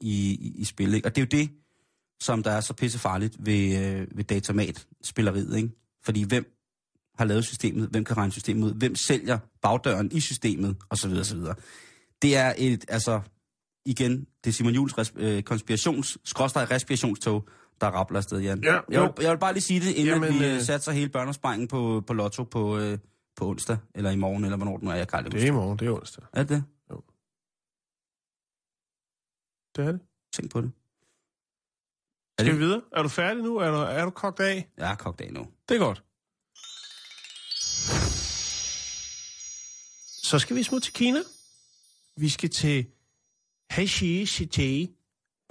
i, i, i spil. Ikke? Og det er jo det, som der er så pissefarligt ved, øh, ved datamat-spilleriet. Ikke? Fordi hvem har lavet systemet? Hvem kan regne systemet ud? Hvem sælger bagdøren i systemet? Og så videre, så videre. Det er et, altså, igen, det er Simon Jules res, øh, konspirations, respirationstog, der rappler afsted, Jan. Ja, jeg, jo. vil, jeg vil bare lige sige det, inden Jamen, vi øh, øh... satser hele børnesprengen på, på lotto på, øh, på onsdag, eller i morgen, eller hvornår den er, jeg kan aldrig Det er i morgen, det er onsdag. Er det det? Det er det. Tænk på det. Er Skal det? vi videre? Er du færdig nu? Er du, er du kogt af? Jeg er kogt af nu. Det er godt. Så skal vi smutte til Kina. Vi skal til Heshi City,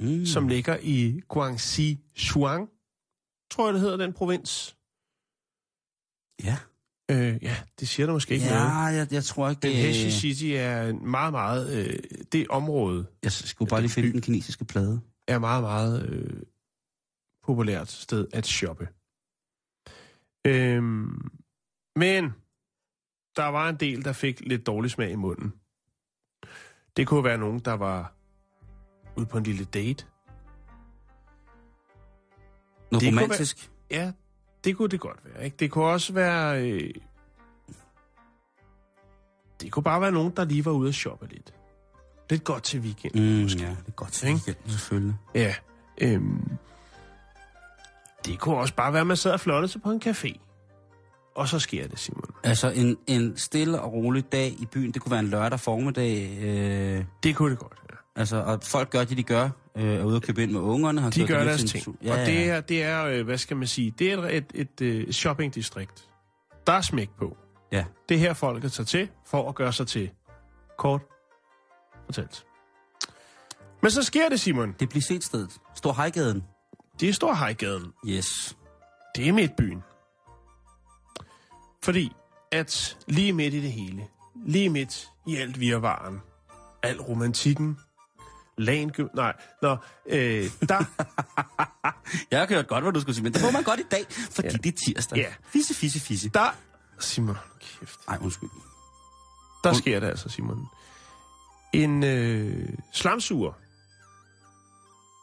Mm. som ligger i Guangxi Shuang, tror jeg, det hedder, den provins. Ja. Øh, ja, det siger der måske ikke Ja, noget. jeg, jeg tror ikke, Den det Heshi City er en meget, meget... Øh, det område Jeg skulle bare lige finde den kinesiske plade. er meget, meget øh, populært sted at shoppe. Øhm, men der var en del, der fik lidt dårlig smag i munden. Det kunne være nogen, der var ude på en lille date. Noget Det romantisk. Ja, det kunne det godt være. Ikke? Det kunne også være... Øh, det kunne bare være nogen, der lige var ude at shoppe lidt. Lidt godt til weekend. Mm, ja, det er godt til weekenden, selvfølgelig. Ja. Øhm, det kunne også bare være, at man sad og flottede sig på en café. Og så sker det, Simon. Altså, en, en stille og rolig dag i byen, det kunne være en lørdag formiddag. Øh, Det kunne det godt, ja. altså, og folk gør det, de gør. Øh, er ude og købe ind med ungerne. Har De gør deres ting. tur. Ja, og det er, det er øh, hvad skal man sige, det er et, et, et, et shoppingdistrikt. Der er smæk på. Ja. Det er her, folket tager til for at gøre sig til. Kort fortalt. Men så sker det, Simon. Det bliver set stedet. Stor Hejgaden. Det er Storhejgaden. Yes. Det er midtbyen. Fordi at lige midt i det hele, lige midt i alt virvaren, al romantikken, lagen, nej, nå, øh, der, [LAUGHS] Jeg har hørt godt, hvad du skulle sige, men det må man godt i dag, fordi Ja. det er tirsdag. Ja. Fisse, fisse, fisse. der, Simon, kæft, Ej, undskyld. der sker det altså, Simon. En øh, slamsuger,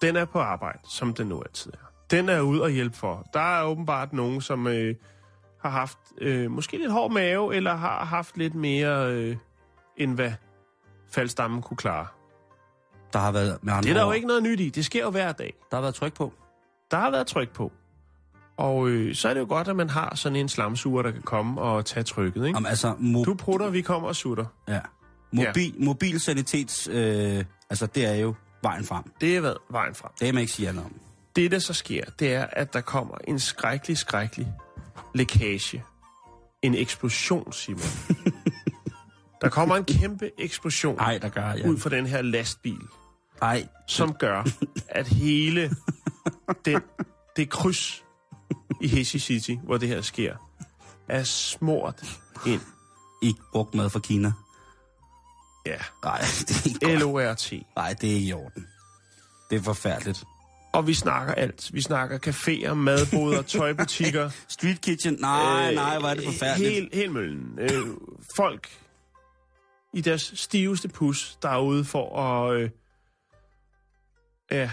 den er på arbejde, som den nu altid er. Den er ude og hjælpe for. Der er åbenbart nogen, som øh, har haft øh, måske lidt hård mave, eller har haft lidt mere, øh, end hvad faldstammen kunne klare. Der har været, med andre Det er der jo ord, ikke noget nyt i. Det sker jo hver dag. Der har været tryk på. Der har været tryk på. Og øh, så er det jo godt, at man har sådan en slamsuger, der kan komme og tage trykket. Ikke? Om, altså, mo- Du prutter, vi kommer og sutter. ja. Mobil, ja. mobil sanitets, øh, altså det er jo vejen frem. Det er været vejen frem. Det kan man ikke sige andet om. Det, der så sker, det er, at der kommer en skrækkelig, skrækkelig lækage. En eksplosion, Simon. [LAUGHS] der kommer en kæmpe eksplosion Nej, der gør jeg. ud fra den her lastbil, Nej, som gør, at hele den, det kryds i Heshi City, hvor det her sker, er smurt ind. I brugt mad fra Kina. Ja, Nej, det er ikke godt. L-O-R-T. Nej, det er ikke i orden. Det er forfærdeligt. Og vi snakker alt. Vi snakker caféer, madboder, [LAUGHS] tøjbutikker. Street kitchen, nej, Øh, nej, hvor er det forfærdeligt. Helt, helt møllen. Øh, folk i deres stiveste pus, der er ude for at... Øh, ja,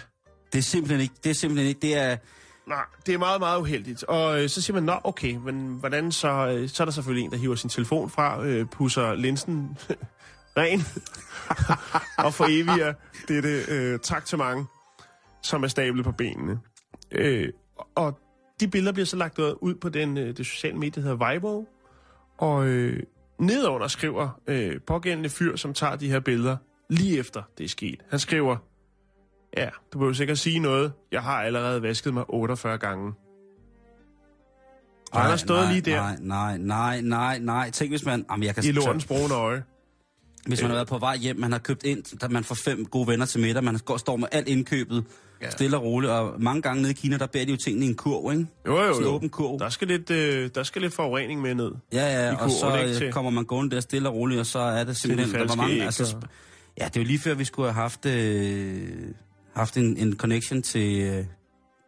Det er simpelthen ikke, det er simpelthen ikke, det er... nej, det er meget, meget uheldigt. Og øh, så siger man, nå, okay, men hvordan så... Øh, så er der selvfølgelig en, der hiver sin telefon fra, øh, pusser linsen [LAUGHS] ren, [LAUGHS] og foreviger dette øh, traktement, som er stablet på benene. Øh, og de billeder bliver så lagt ud på den, øh, det sociale medie, der hedder Weibo, og øh, nedenunder skriver øh, pågældende fyr, som tager de her billeder, lige efter det er sket. Han skriver, ja, du behøver sikkert sige noget, jeg har allerede vasket mig 48 gange. Og han har stået nej, lige der Nej, nej, nej, nej, nej. Tænk hvis man... Jamen, jeg kan i lortens brune øje. Hvis man har været på vej hjem, man har købt ind, der man får fem gode venner til middag, man går, står med alt indkøbet, ja. stille og roligt, og mange gange nede i Kina, der bærer de jo tingene i en kurv, ikke? Jo, jo, Sådan en jo. åben kurv. Der skal, lidt, øh, der skal lidt forurening med ned. Ja, ja, og kurven, så ikke, øh, til- kommer man gående der stille og roligt, og så er det simpelthen... der var falske mange, altså, og- ja, det er jo lige før, vi skulle have haft, øh, haft en, en connection til, øh,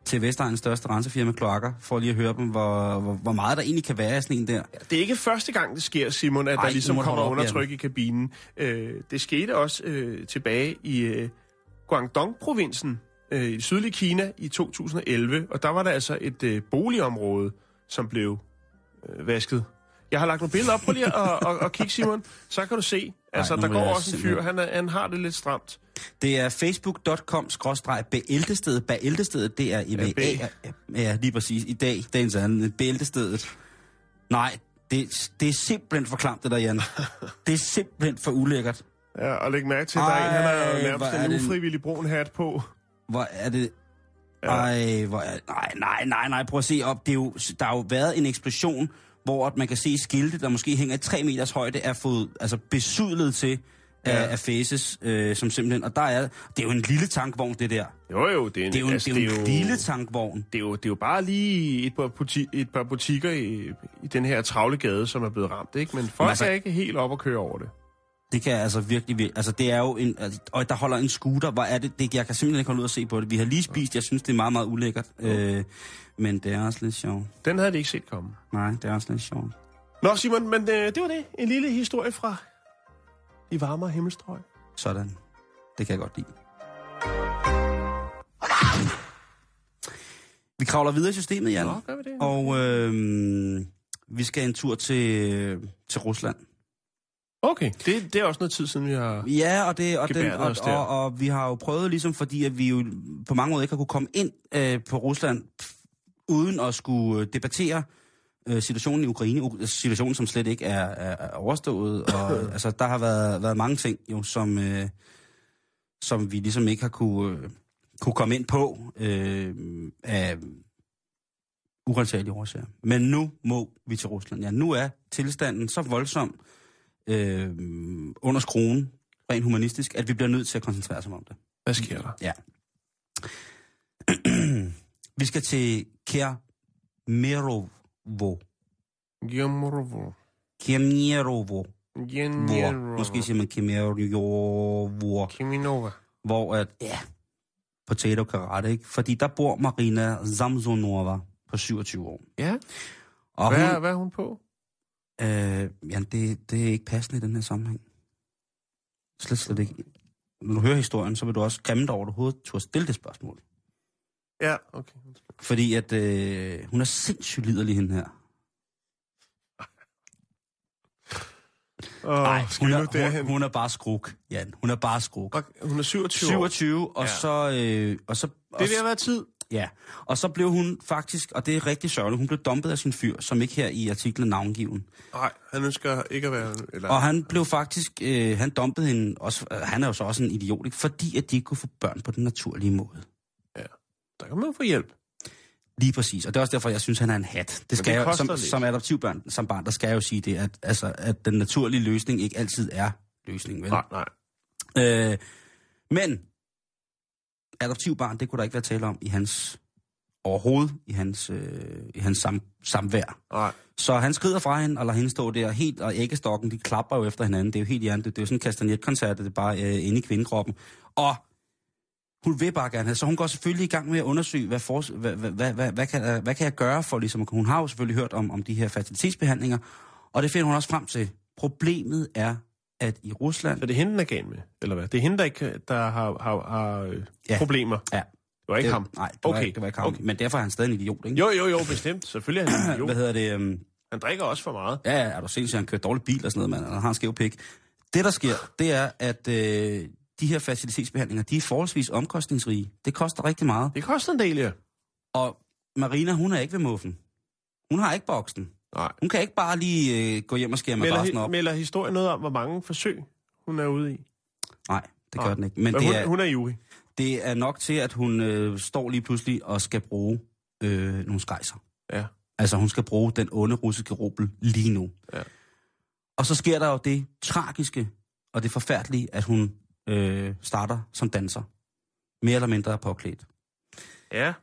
til Vestegnens største rensefirma, Kloakker, for lige at høre dem, hvor, hvor, hvor meget der egentlig kan være i sådan en der. Det er ikke første gang, det sker, Simon, at Ej, der ligesom kommer op, undertryk i kabinen. Øh, det skete også øh, tilbage i øh, Guangdong-provinsen øh, i sydlige Kina i 2011, og der var der altså et øh, boligområde, som blev øh, vasket. Jeg har lagt nogle billeder op på lige at og, og, og kigge, Simon. Så kan du se, altså nu der går også en fyr, han, er, han har det lidt stramt. Det er facebook.com-bæltestedet. Bæltestedet, det er i Ja, ja, lige præcis. I dag, dagens anden. Bæltestedet. Nej, det, det er simpelthen for klamt, det der, Jan. Det er simpelthen for ulækkert. Ja, og læg mærke til, at der er en, han har Ej, nærmest er en det- ufrivillig brun hat på. Hvor er det... Ja. Ej, hvor er... Nej, nej, nej, nej, prøv at se op. Det er jo, der har jo været en eksplosion, hvor at man kan se skilte, der måske hænger i 3 meters højde, er fået altså, besudlet til Ja. af, af faces, øh, som simpelthen... Og der er... Det er jo en lille tankvogn, det der. Jo, jo, det er, en, Det er jo en, altså, det er jo en lille tankvogn. det er jo, det er jo bare lige et par, buti- et par butikker i, i den her travle gade, som er blevet ramt, ikke? Men folk altså- er ikke helt op at køre over det. Det kan altså virkelig, virkelig... Altså, det er jo en... Og der holder en scooter. Hvor er det, det? Jeg kan simpelthen ikke holde ud at se på det. Vi har lige spist. Jeg synes, det er meget, meget ulækkert. Øh, men det er også lidt sjovt. Den havde de ikke set komme. Nej, det er også lidt sjovt. Nå, Simon, men øh, det var det. En lille historie fra de varmere himmelstrøg. Sådan. Det kan jeg godt lide. Vi kravler videre i systemet, Jan. Nå, gør vi det? Og øh, vi skal en tur til, til Rusland. Okay, det, det er også noget tid siden, vi har... Ja, og, det, og, den, og, og, og vi har jo prøvet, ligesom fordi at vi jo på mange måder ikke har kunne komme ind øh, på Rusland, uden at skulle øh, debattere øh, situationen i Ukraine, U- situationen som slet ikke er, er, er overstået. [COUGHS] Og, altså, der har været, været mange ting, jo, som, øh, som vi ligesom ikke har kunne, øh, kunne komme ind på øh, af urensagelige årsager. Men nu må vi til Rusland. Ja, nu er tilstanden så voldsom øh, under skruen, rent humanistisk, at vi bliver nødt til at koncentrere os om det. Hvad sker der? Ja. [CLEARS THROAT] vi skal til Kermerovo. Gjemrovo. Kermerovo. Hvor. Måske siger man Kemerovo. Kiminova. Hvor at, ja, potato karate, ikke? Fordi der bor Marina Zamzonova på 27 år. Ja, Og hvad, hun, hvad er hun på? Øh, ja, det, det er ikke passende i den her sammenhæng. Slet, slet ikke. Når du hører historien, så vil du også grimme dig over, at du overhovedet turde stille det spørgsmål. Ja, okay. Fordi at øh, hun er sindssygt liderlig, hende her. Nej, hun, er, hun, hun er bare skruk, Jan. Hun er bare skruk. Og Hun er 27 år. 27, og Ja. så... Øh, og så Det og, er ved at være tid. Ja, og så blev hun faktisk, og det er rigtig sørgeligt, hun blev dumpet af sin fyr, som ikke her i artiklen navngiven. Nej, han ønsker ikke at være... Eller... Og han blev faktisk, øh, han dumpede hende også, øh, han er jo så også en idiot, ikke? fordi at de ikke kunne få børn på den naturlige måde. Der kan man få hjælp. Lige præcis, og det er også derfor, jeg synes, han er en hat. Det skal det jeg, som, lidt. som adoptivbørn, som barn, der skal jeg jo sige det, at, altså, at den naturlige løsning ikke altid er løsningen. Vel? Nej, nej. Øh, men adoptivbarn, det kunne der ikke være tale om i hans overhovedet, i hans, øh, i hans sam, samvær. Nej. Så han skrider fra hende og lader hende stå der helt, og æggestokken, de klapper jo efter hinanden. Det er jo helt hjernet. Det er jo sådan en kastanjetkoncert, det er bare øh, inde i kvindekroppen. Og hun vil bare gerne have, så hun går selvfølgelig i gang med at undersøge, hvad, for, hvad, hvad, hvad, hvad, hvad, kan, jeg- hvad kan jeg gøre for, ligesom, hun har jo selvfølgelig hørt om, om de her fertilitetsbehandlinger, og det finder hun også frem til. Problemet er, at i Rusland, Så det er hende, der er gal med, eller hvad? Det er hende, der, ikke, der har, har, har øh, Ja. problemer. Ja. Det var ikke det, ham. Nej, det var, Okay, det var ikke ham. okay. Men derfor er han stadig en idiot, ikke? Jo, jo, jo, bestemt. Selvfølgelig er han en [CLEARS THROAT] Hvad idiot. hedder det? Um, Han drikker også for meget. Ja, ja, er du sindssygt, han kører dårlig bil og sådan noget, mand. Han har en skæv pik. Det, der sker, det er, at øh, de her facilitetsbehandlinger, de er forholdsvis omkostningsrige. Det koster rigtig meget. Det koster en del, ja. Og Marina, hun er ikke ved muffen. Hun har ikke boksen. Nej. Hun kan ikke bare lige øh, gå hjem og skære madrassen op. melder historien noget om, hvor mange forsøg hun er ude i? Nej, det gør Nej. den ikke. Men Men det hun, er, hun er Juri. det er nok til, at hun øh, står lige pludselig og skal bruge øh, nogle skejser. Ja. Altså, hun skal bruge den onde russiske rubel lige nu. Ja. Og så sker der jo det tragiske, og det forfærdelige, at hun øh, starter som danser. Mere eller mindre påklædt. Ja.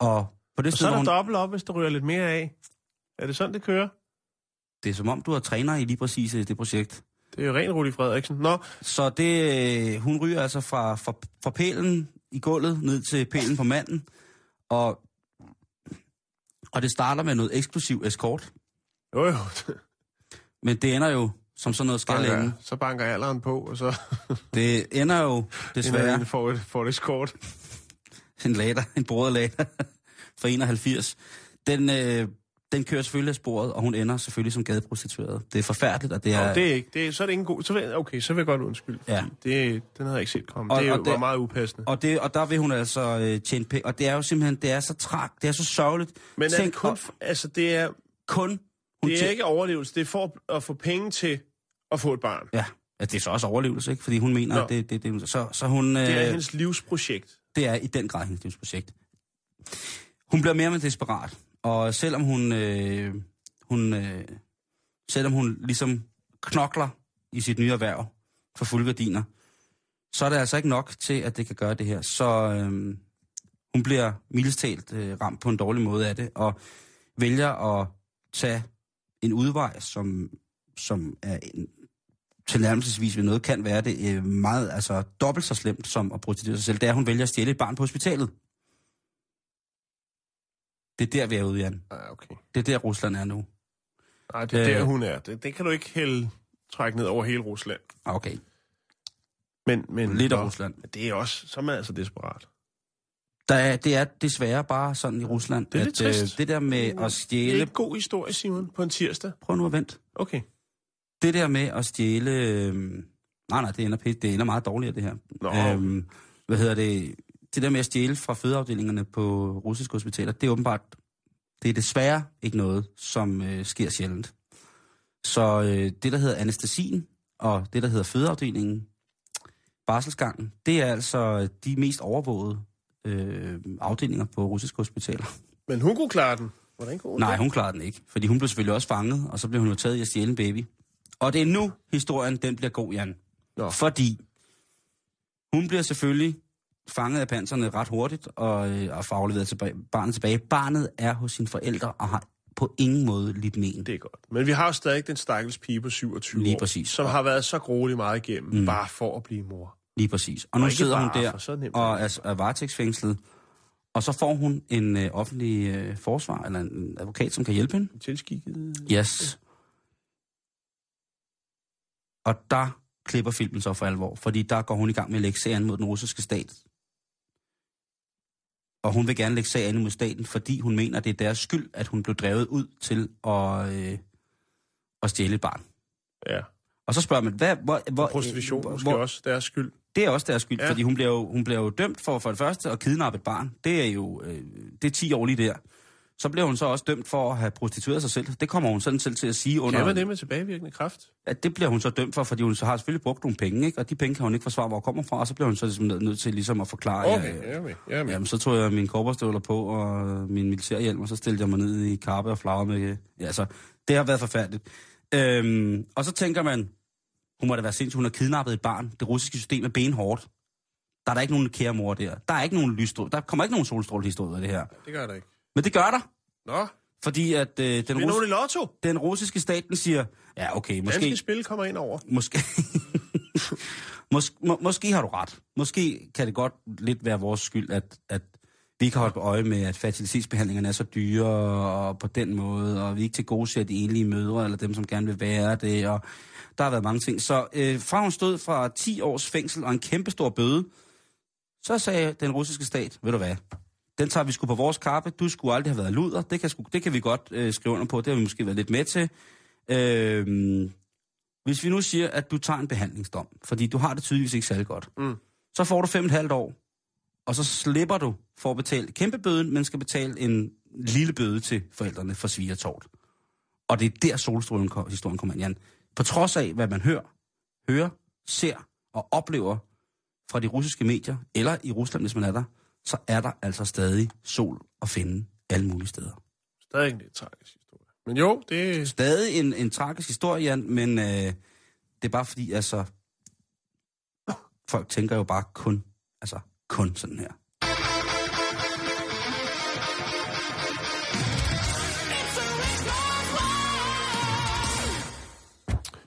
Og på det Og sted, så er der hun, dobbelt op, hvis der ryger lidt mere af. Er det sådan, det kører? det er som om, du er træner i lige præcis øh, det projekt. Det er jo ren Rudi Frederiksen. Nå, Så det, øh, hun ryger altså fra, fra, fra pælen i gulvet ned til pælen på manden. Og, og det starter med noget eksklusiv eskort. jo jo, Men det ender jo, som sådan noget skal banker, så banker alderen på, og så Det ender jo desværre desværre får et, får det skort. en lader, en bordet lader fra 81. Den, øh, den kører selvfølgelig af sporet, og hun ender selvfølgelig som gadeprostitueret. Det er forfærdeligt, og det er... Ja. Det er ikke, det er, så er det ikke en god... Så vil, okay, så vil jeg godt undskylde. Ja. Det, den havde jeg ikke set komme. Og- det og var det- meget upassende. Og, det, og der vil hun altså øh, tjene penge. Og det er jo simpelthen, det er så træk, det er så sørgeligt. Men er det Tænk, kun... og- Altså, det er, kun hun det er ikke overlevelse. Det er for at få penge til at få et barn. Ja, altså, det er så også overlevelse, ikke? Fordi hun mener, Nå. at det, det, det, så, så hun... Øh, Det er hendes livsprojekt. det er i den grad hendes livsprojekt. Hun bliver mere og mere desperat, og selvom hun, øh, hun øh, selvom hun ligesom knokler i sit nye erhverv for fuldgardiner, så er det altså ikke nok til, at det kan gøre det her. Så øh, hun bliver mildestalt øh, ramt på en dårlig måde af det, og vælger at tage en udvej, som, som er en, tilnærmelsesvis ved noget kan være det øh, meget, altså dobbelt så slemt som at prostituere sig selv, det er, at hun vælger at stjæle et barn på hospitalet. Det er der, vi er ude, Jan. Ah, okay. Det er der, Rusland er nu. Nej, det er Øh. der, hun er. Det, det kan du ikke hælde trække ned over hele Rusland. Ah, Okay, Men, men, lidt af Rusland. Det er også, så er man altså desperat. Der er, det er desværre bare sådan i Rusland, Det er lidt at øh, trist. det der med at Det er stjæle... ikke god historie, Simon, på en tirsdag. Prøv nu at vente. Okay. Det der med at stjæle... Øh, nej, nej, det ender, pænt. det ender meget dårligere, det her. Nå. Øhm, hvad hedder det? Det der med at stjæle fra fødeafdelingerne på russiske hospitaler, det er åbenbart... Det er desværre ikke noget, som øh, sker sjældent. Så øh, det, der hedder anæstesien, og det, der hedder fødeafdelingen, barselsgangen, det er altså de mest overvågede øh, afdelinger på russiske hospitaler. Men hun kunne klare den. Hvordan kunne hun Nej, hun klarede den ikke, fordi hun blev selvfølgelig også fanget, og så blev hun jo taget i at stjæle en baby. Og det er nu, historien den bliver god, Jan. Nå. Fordi hun bliver selvfølgelig fanget af panserne ret hurtigt, og, øh, og får afleveret tilbage, barnet tilbage. Barnet er hos sine forældre, og har på ingen måde lidt men. Det er godt. Men vi har jo stadig den stakkels pige på 27 Lige år, præcis. som har været så grueligt meget igennem, mm. bare for at blive mor. Lige præcis. Og Og nu sidder hun der for og er er, varetægtsfængslet, og så får hun en øh, offentlig øh, forsvar, eller en advokat, som kan hjælpe hende. Tilskikket. Yes. Og der klipper filmen så for alvor, fordi der går hun i gang med at lægge sagen mod den russiske stat. Og hun vil gerne lægge sagen mod staten, fordi hun mener, det er deres skyld, at hun blev drevet ud til at, øh, at stjæle et barn. Ja. Og så spørger man, hvad, hvor, hvor, Prostitution hvor, måske også deres skyld. Det er også deres skyld, ja. fordi hun bliver, jo, hun bliver jo dømt for for det første at kidnappe et barn. Det er jo øh, det er 10 år lige der. Så bliver hun så også dømt for at have prostitueret sig selv. Det kommer hun sådan selv til at sige under... Kan man det med tilbagevirkende kraft? at det bliver hun så dømt for, fordi hun så har selvfølgelig brugt nogle penge, ikke? og de penge kan hun ikke forsvare, hvor kommer fra, og så bliver hun så ligesom nødt til ligesom at forklare, Okay, ja, jeg er med. Jamen, så tog jeg mine korperstøvler på og min militærhjelm, og så stillede jeg mig ned i karpe og flager med... Ja, altså, det har været forfærdeligt. Øhm, og så tænker man, hun må da være sindssyg, hun har kidnappet et barn. Det russiske system er benhårdt. Der er der ikke nogen kære mor der. Der er ikke nogen lysstråle. Der kommer ikke nogen solstrålehistorie af det her. Det gør der ikke. Men det gør der, Nå, fordi at øh, den, er rus- i lotto. den russiske stat, den siger, ja okay, måske... Danske spil kommer ind over. Måske, [LAUGHS] Mås, må, måske har du ret. Måske kan det godt lidt være vores skyld, at, at vi ikke har holdt på øje med, at fertilitetsbehandlingerne er så dyre og på den måde, og vi ikke til gode ser de enlige mødre, eller dem, som gerne vil være det, og der har været mange ting. Så øh, fra hun stod fra 10 års fængsel og en kæmpestor bøde, så sagde den russiske stat, ved du hvad, den tager vi sgu på vores kappe, du skulle aldrig have været luder, det kan, sgu, det kan vi godt øh, skrive under på, det har vi måske været lidt med til. Øh, hvis vi nu siger, at du tager en behandlingsdom, fordi du har det tydeligvis ikke særlig godt, Mm. så får du fem og et halvt år, og så slipper du for at betale kæmpe bøden, men skal betale en lille bøde til forældrene for svigertort. Og det er der solstrålen ko- historien kommer ind, Jan. På trods af, hvad man hører, hører, ser og oplever fra de russiske medier, eller i Rusland, hvis man er der, så er der altså stadig sol at finde alle mulige steder. Stadig en lidt tragisk historie. Men jo, det er... Stadig en, en tragisk historie, Jan, men øh, det er bare fordi, altså, folk tænker jo bare kun, altså kun sådan her.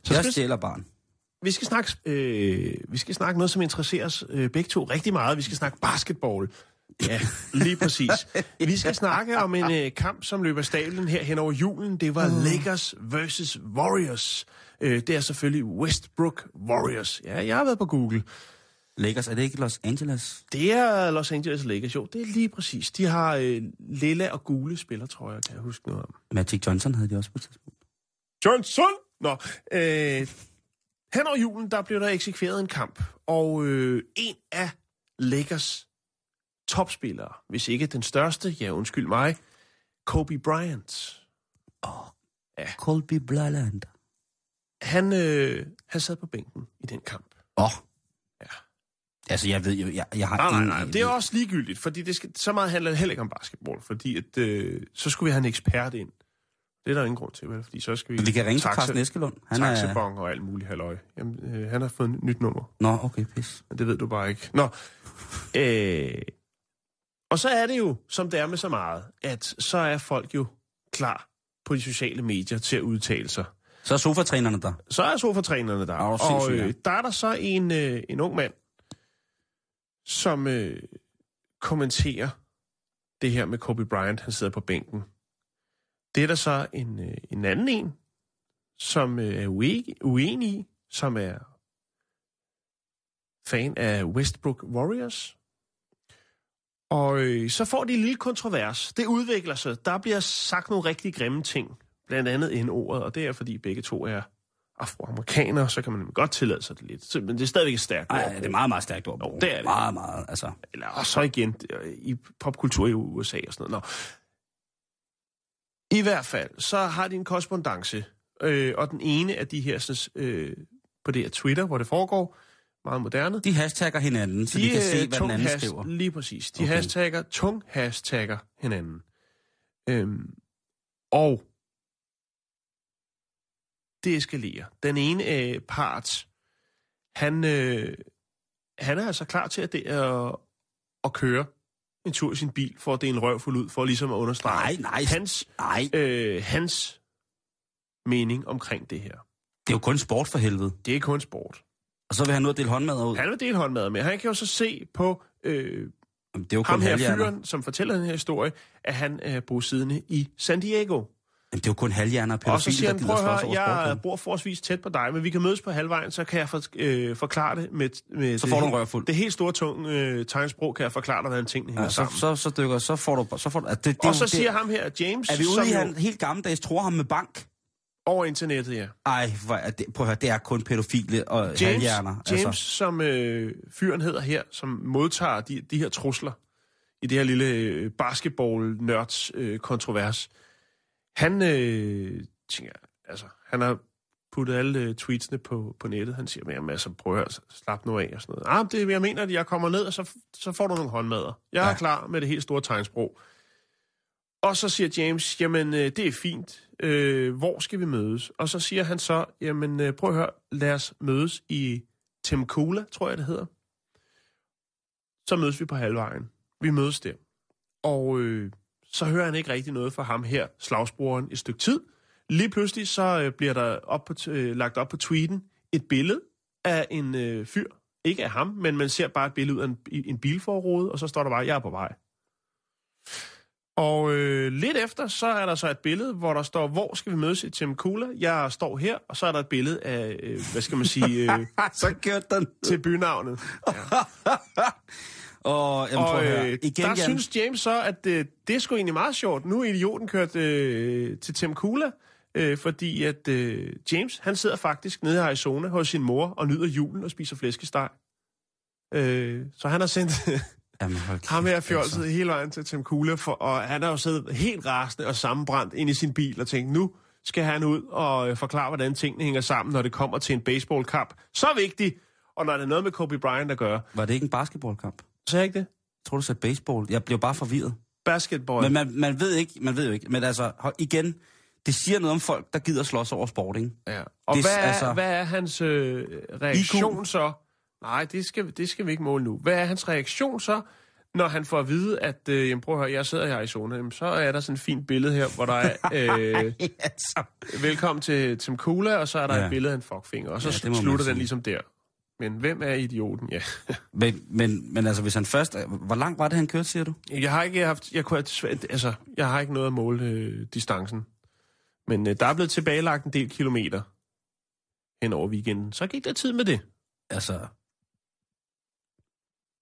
Så Jeg stjæler barn. Vi, skal snakke, øh, vi skal snakke noget, som interesserer os øh, begge to rigtig meget. Vi skal snakke basketball. Ja, lige præcis. [LAUGHS] Vi skal snakke om en øh, kamp, som løber stablen her hen over julen. Det var Lakers versus Warriors. Øh, det er selvfølgelig Westbrook Warriors. Ja, jeg har været på Google. Lakers, er det ikke Los Angeles? Det er Los Angeles Lakers, jo. Det er lige præcis. De har øh, lilla og gule spillertrøjer, kan jeg huske noget om. Magic Johnson havde de også på et tidspunkt. Johnson! Nå, øh, hen over julen, der blev der eksekveret en kamp, og øh, en af Lakers topspillere, hvis ikke den største, ja undskyld mig, Kobe Bryant, Colby Bryland. han, øh, han sad på bænken i den kamp. Åh. Oh. Ja. Altså, jeg ved jo, jeg, jeg har Nej, nej, nej, det er også ligegyldigt, fordi det skal, så meget handler det heller ikke om basketball, fordi at, øh, så skulle vi have en ekspert ind. Det er der ingen grund til, vel? Fordi så skal vi... Vi kan ringe til Carsten Eskelund. Han er... Taxabong og alt muligt halløj. Jamen, øh, han har fået et nyt nummer. Nå, okay, pis. Men det ved du bare ikke. Nå. Øh, og så er det jo, som det er med så meget, at så er folk jo klar på de sociale medier til at udtale sig. Så er sofatrænerne der. Så er sofatrænerne der. Åh, og øh, der er der så en, øh, en ung mand, som øh, kommenterer det her med Kobe Bryant, han sidder på bænken. Det er der så en, øh, en anden en, som øh, er uenig, uenig i, som er fan af Westbrook Warriors. Og øh, så får de en lille kontrovers. Det udvikler sig. Der bliver sagt nogle rigtig grimme ting. Blandt andet en ordet, og det er fordi begge to er afroamerikanere, så kan man godt tillade sig det lidt. Men det er stadigvæk et stærkt Nej, ord. det er meget, meget stærkt ord. Jo, det er det. Meget, meget, altså. Eller og så igen øh, i popkultur i USA og sådan noget. Nå. I hvert fald, så har de en korrespondence, øh, og den ene af de her, sådan, øh, på det her Twitter, hvor det foregår, meget moderne, De hashtagger hinanden, så de, de kan se, øh, hvad den anden tung skriver. Lige præcis. De okay. hashtagger, tung hashtagger hinanden. Øhm, og det eskalerer. Den ene øh, part, han, øh, han er altså klar til at, det, øh, at køre en tur i sin bil, for at det er en røvfuld ud, for ligesom at understrege Nej, nej. hans, Nej, øh, hans mening omkring det her. det er jo kun sport for helvede. Det er kun sport. Og så vil han nu dele håndmad ud. Han vil dele håndmad med. Han kan jo så se på øh, Jamen, Det er jo ham her halvhjerner. fyren, som fortæller den her historie, at han er bosiddende i San Diego. Jamen, det er jo kun halvhjerner og Og så pædofile, siger han, prøv at høre, jeg bor forholdsvis tæt på dig, men vi kan mødes på halvvejen, så kan jeg for, øh, forklare det med, med Så det, får du en røvfuld. det helt store tung øh, tegnsprog, kan jeg forklare dig, hvordan tingene hænger Ja, så, sammen. så, så dykker, så får du... Så får du altså, det, det, og så det, siger ham her, James, Er vi ude i, han helt gammeldags tror ham med bank? over internettet, ja. Ej, hvor er det, prøv at høre, det er kun pædofile og James, halvhjerner. James Altså. som øh, fyren hedder her, som modtager de, de her trusler i det her lille øh, basketball-nørds øh, kontrovers, han øh, tænker, altså, han har puttet alle øh, tweetsene på, på nettet. Han siger, jamen altså, prøv at høre, slap nu af og sådan noget. Ah, det, jeg mener, at jeg kommer ned, og så, så får du nogle håndmadder. Jeg er Ja. ja. klar med det helt store tegnsprog. Og så siger James, jamen øh, det er fint, øh, hvor skal vi mødes? Og så siger han så, jamen øh, prøv at høre, lad os mødes i Temkula, tror jeg det hedder. Så mødes vi på halvvejen. Vi mødes der. Og øh, så hører han ikke rigtig noget fra ham her, slagsbroren, et stykke tid. Lige pludselig så øh, bliver der op på, øh, lagt op på tweeten et billede af en øh, fyr. Ikke af ham, men man ser bare et billede ud af en, en bilforrude, og så står der bare, jeg er på vej. Og øh, lidt efter, så er der så et billede, hvor der står, hvor skal vi mødes i Temkula? Jeg står her, og så er der et billede af, øh, hvad skal man sige, øh, [LAUGHS] så kørte den. til bynavnet. [LAUGHS] Og, jamen, prøv Og at høre. øh, Igen, der Jan. synes James så, at øh, det er sgu egentlig meget sjovt. Nu er idioten kørt øh, til Temkula, øh, fordi at øh, James, han sidder faktisk nede i Arizona hos sin mor og nyder julen og spiser flæskesteg. Øh, så han har sendt [LAUGHS] Jamen, hold ham her kæft, fjolset altså. hele vejen til Temkula, for, og han har jo siddet helt rasende og sammenbrændt ind i sin bil og tænkt, nu skal han ud og øh, forklare, hvordan tingene hænger sammen, når det kommer til en baseballkamp. Så vigtigt! Og når det er noget med Kobe Bryant at gøre. Var det ikke en basketballkamp? Så er ikke det? Jeg tror, du sagde baseball. Jeg blev bare forvirret. Basketball. Men man, man ved ikke, man ved jo ikke. Men altså, igen, det siger noget om folk, der gider slås over sport, ikke? Ja. Og Det- hvad, er, altså- hvad er hans øh, reaktion IQ? så Nej, det skal, det skal vi ikke måle nu. Hvad er hans reaktion så, når han får at vide, at øh, jamen, prøv at høre, jeg sidder her i zone, jamen, så er der sådan et fint billede her, hvor der er, [LAUGHS] øh, altså. velkommen til Tim Kula, og så er der ja. Et billede af en fuckfinger, og så Ja, slutter den ligesom der. Men hvem er idioten? Ja. [LAUGHS] Men, men, men altså, hvis han først... Hvor langt var det, han kørte, siger du? Jeg har ikke haft, jeg kunne altså, jeg har ikke noget at måle øh, distancen. Men øh, der er blevet tilbagelagt en del kilometer hen over weekenden. Så gik der tid med det. Altså...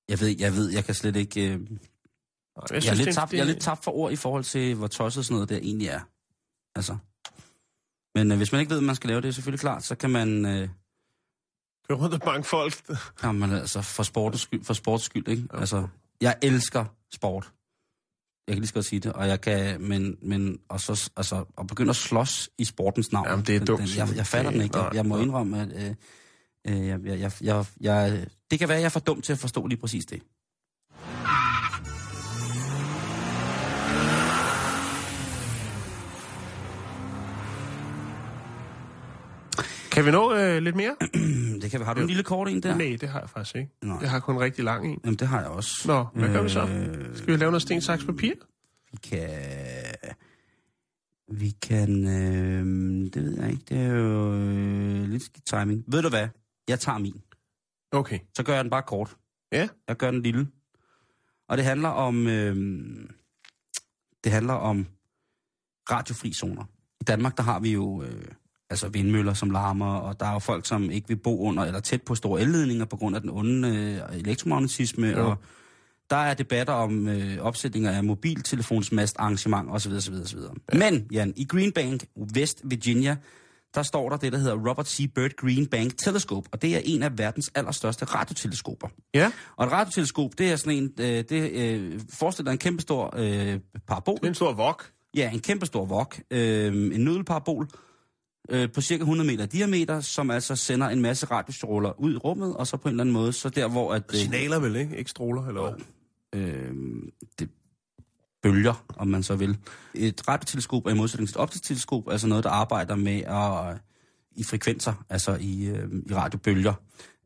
Jeg ved, jeg ved, jeg kan slet ikke... Øh, Nej, jeg, synes, er lidt det- tabt, jeg er lidt tabt for ord i forhold til, hvor tosset sådan noget der egentlig er. Altså. Men øh, hvis man ikke ved, at man skal lave det, er selvfølgelig klart, så kan man... Øh, Køre rundt og banke folk. [LAUGHS] Jamen altså, for sportens skyld, for sports skyld, ikke? Altså, jeg elsker sport. Jeg kan lige så godt sige det, og jeg kan, men, men og så, altså, at begynde at slås i sportens navn. Jamen, det er dumt, den- Jeg, jeg fatter den ikke. Jeg, jeg må indrømme, at øh, øh, jeg, jeg, jeg, jeg, jeg, det kan være, at jeg er for dum til at forstå lige præcis det. Kan vi nå øh, lidt mere? [CLEARS THROAT] Det kan, har du en lille kort en der? Nej, det har jeg faktisk ikke. Nej. Jeg har kun en rigtig lang en. Jamen, det har jeg også. Nå, hvad gør vi så? Øh, Skal vi lave noget sten, saks, papir? Vi kan... Vi kan... Øh, det ved jeg ikke. Det er jo øh, lidt skidt timing. Ved du hvad? Jeg tager min. Okay. Så gør jeg den bare kort. Ja. Jeg gør den lille. Og det handler om... Øh, det handler om radiofri zoner. I Danmark, der har vi jo øh, altså vindmøller, som larmer, og der er jo folk, som ikke vil bo under eller tæt på store elledninger på grund af den onde øh, elektromagnetisme, Jo. og der er debatter om øh, opsætninger af mobiltelefonsmast arrangement osv. osv., osv. Ja. Men, Jan, i Green Bank, West Virginia, der står der det, der hedder Robert C. Byrd Green Bank Telescope, og det er en af verdens allerstørste radioteleskoper. Ja, Og et radioteleskop, det er sådan en, øh, det øh, forestiller en kæmpe stor øh, parabol. det er en stor vok. Ja, en kæmpe stor vok. Øh, en nudelparabol øh, på cirka 100 meter diameter, som altså sender en masse radiostråler ud i rummet, og så på en eller anden måde, så der hvor at... øh, Signaler vel, ikke? Ikke stråler, eller hvad? øh, det bølger, om man så vil. Et radioteleskop er i modsætning til et optisk teleskop, altså noget, der arbejder med at, i frekvenser, altså i, øh, i radiobølger,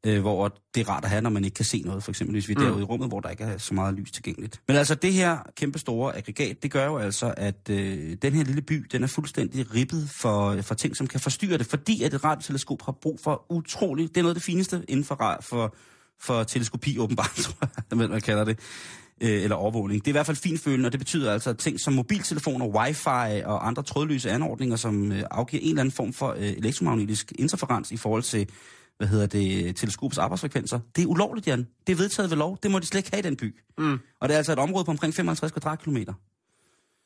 øh, hvor det er rart at have, når man ikke kan se noget, for eksempel hvis vi er Mm. derude i rummet, hvor der ikke er så meget lys tilgængeligt. Men altså det her kæmpe store aggregat, det gør jo altså, at øh, den her lille by, den er fuldstændig ribbet for, for ting, som kan forstyrre det, fordi at et radioteleskop har brug for utroligt, det er noget af det fineste inden for, for, for teleskopi åbenbart, [LAUGHS] tror jeg, man kalder det øh, eller overvågning. Det er i hvert fald finfølende, og det betyder altså, at ting som mobiltelefoner, wifi og andre trådløse anordninger, som øh, afgiver en eller anden form for øh, elektromagnetisk interferens i forhold til, hvad hedder det, teleskopets arbejdsfrekvenser, det er ulovligt, Jan. Det er vedtaget ved lov. Det må de slet ikke have i den by. Mm. Og det er altså et område på omkring 55 kvadratkilometer.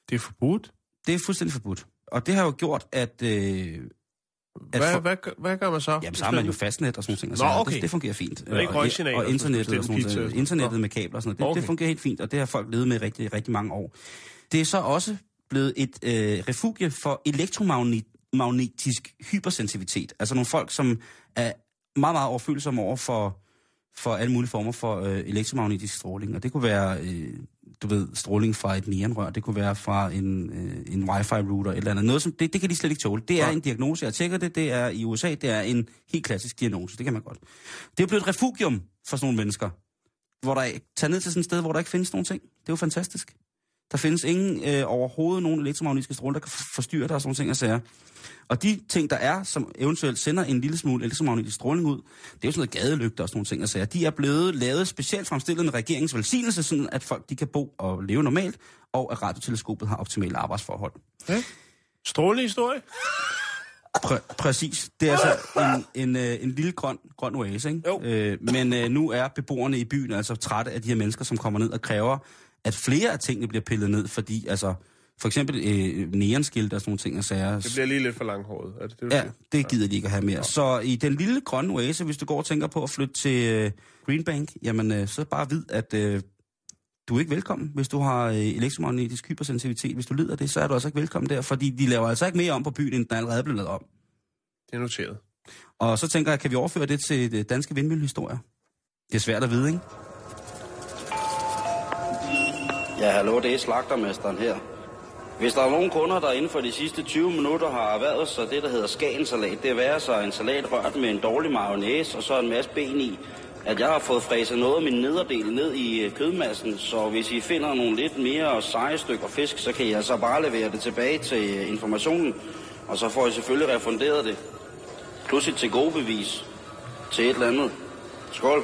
Det er forbudt. Det er fuldstændig forbudt. Og det har jo gjort, at... Øh, at Hvad, for- hvad, hvad gør man så? Jamen, så har man jo fastnet og sådan og Nå, sager. okay. det, det fungerer fint. er ikke Og- røgsignaler, Og, som internettet, og sådan, noget. internettet med kabler og sådan noget. Det, Okay. det fungerer helt fint, og det har folk levet med rigtig, rigtig mange år. Det er så også blevet et øh, refugie for elektromagnetisk hypersensitivitet. Altså nogle folk, som er meget, meget overfølsomme over for, for alle mulige former for øh, elektromagnetisk stråling. Og det kunne være, øh, du ved, stråling fra et neonrør, det kunne være fra en, øh, en wifi-router eller andet. Noget, som, det, det kan de slet ikke tåle. Det er en diagnose, jeg tjekker det, det er i USA, det er en helt klassisk diagnose, det kan man godt. Det er blevet et refugium for sådan nogle mennesker, hvor der tager ned til sådan et sted, hvor der ikke findes nogen ting. Det er jo fantastisk. Der findes ingen øh, overhovedet nogen elektromagnetiske stråler, der kan forstyrre dig og sådan ting og sager. Og de ting, der er, som eventuelt sender en lille smule elektromagnetisk stråling ud, det er jo sådan noget gadelygter og sådan nogle ting og sager. De er blevet lavet specielt fremstillet med regeringens velsignelse, sådan at folk de kan bo og leve normalt, og at radioteleskopet har optimale arbejdsforhold. Strålende historie. Præ- præcis. Det er altså en, en, øh, en lille grøn, grøn oase, ikke? Jo. Øh, men øh, nu er beboerne i byen altså trætte af de her mennesker, som kommer ned og kræver, at flere af tingene bliver pillet ned, fordi altså, for eksempel øh, neonskilte og sådan nogle ting og sager. Det bliver lige lidt for langhåret. Er det det, Ja, det gider de ikke at have mere. Så i den lille grønne oase, hvis du går og tænker på at flytte til øh, Greenbank, jamen øh, så bare vid, at øh, du er ikke velkommen, hvis du har øh, elektromagnetisk hypersensitivitet. Hvis du lider det, så er du altså ikke velkommen der, fordi de laver altså ikke mere om på byen, end den allerede er blevet lavet om. Det er noteret. Og så tænker jeg, kan vi overføre det til det danske vindmøllehistorie? Det er svært at vide, ikke? Ja, hallo, det er slagtermesteren her. Hvis der er nogen kunder, der inden for de sidste 20 minutter har erhvervet sig det, der hedder skagensalat, det er være sig en salat rørt med en dårlig mayonnaise og så en masse ben i, at jeg har fået fræset noget af min nederdel ned i øh, kødmassen, så hvis I finder nogle lidt mere seje stykker fisk, så kan jeg så bare levere det tilbage til øh, informationen, og så får I selvfølgelig refunderet det. Plus et til gode bevis til et eller andet. Skål.